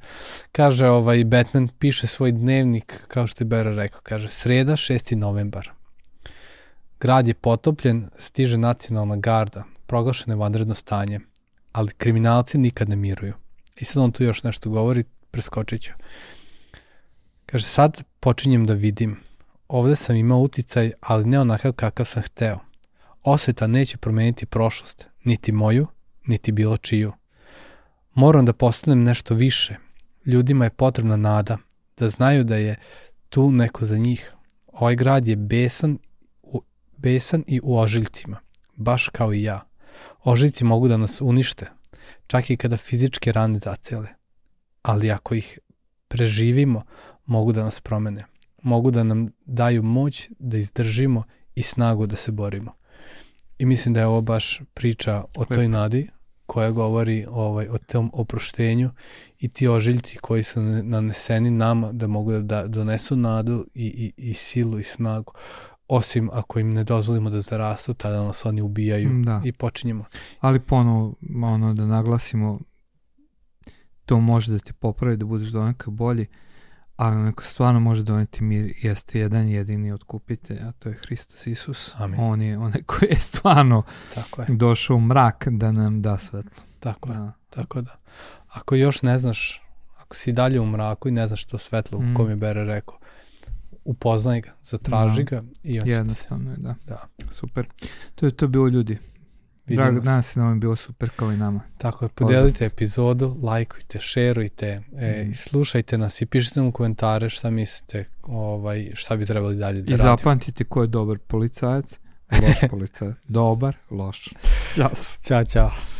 Kaže, ovaj, Batman piše svoj dnevnik, kao što je Bera rekao, kaže, sreda, 6. novembar. Grad je potopljen, stiže nacionalna garda, proglašeno je vanredno stanje ali kriminalci nikad ne miruju. I sad on tu još nešto govori, preskočit ću. Kaže, sad počinjem da vidim. Ovde sam imao uticaj, ali ne onakav kakav sam hteo. Osveta neće promeniti prošlost, niti moju, niti bilo čiju. Moram da postanem nešto više. Ljudima je potrebna nada, da znaju da je tu neko za njih. Ovaj grad je besan, u, besan i u ožiljcima, baš kao i ja. Ožiljci mogu da nas unište, čak i kada fizičke rane zacele. Ali ako ih preživimo, mogu da nas promene. Mogu da nam daju moć da izdržimo i snagu da se borimo. I mislim da je ovo baš priča o toj nadi koja govori ovaj, o tom oproštenju i ti ožiljci koji su naneseni nama da mogu da, da donesu nadu i, i, i silu i snagu osim ako im ne dozvolimo da zarastu, tada nas oni ubijaju da. i počinjemo. Ali ponovo, ono da naglasimo, to može da te popravi, da budeš doneka bolji, ali neko stvarno može doneti mir, jeste jedan jedini otkupitelj, a to je Hristos Isus. Amin. On je onaj koji je stvarno tako je. došao u mrak da nam da svetlo. Tako da. je, tako da. Ako još ne znaš, ako si dalje u mraku i ne znaš to svetlo mm. u kom je Bere rekao, upoznaj ga, zatraži da. ga i on Jednostavno je, da. da. Super. To je to bilo ljudi. Vidimo Drago, danas je nam bilo super kao i nama. Tako je, podelite epizodu, lajkujte, šerujte, e, mm. slušajte nas i pišite nam u komentare šta mislite, ovaj, šta bi trebali dalje da I radimo. I zapamtite ko je dobar policajac, loš policajac. dobar, loš. Ćao. Ćao, ćao.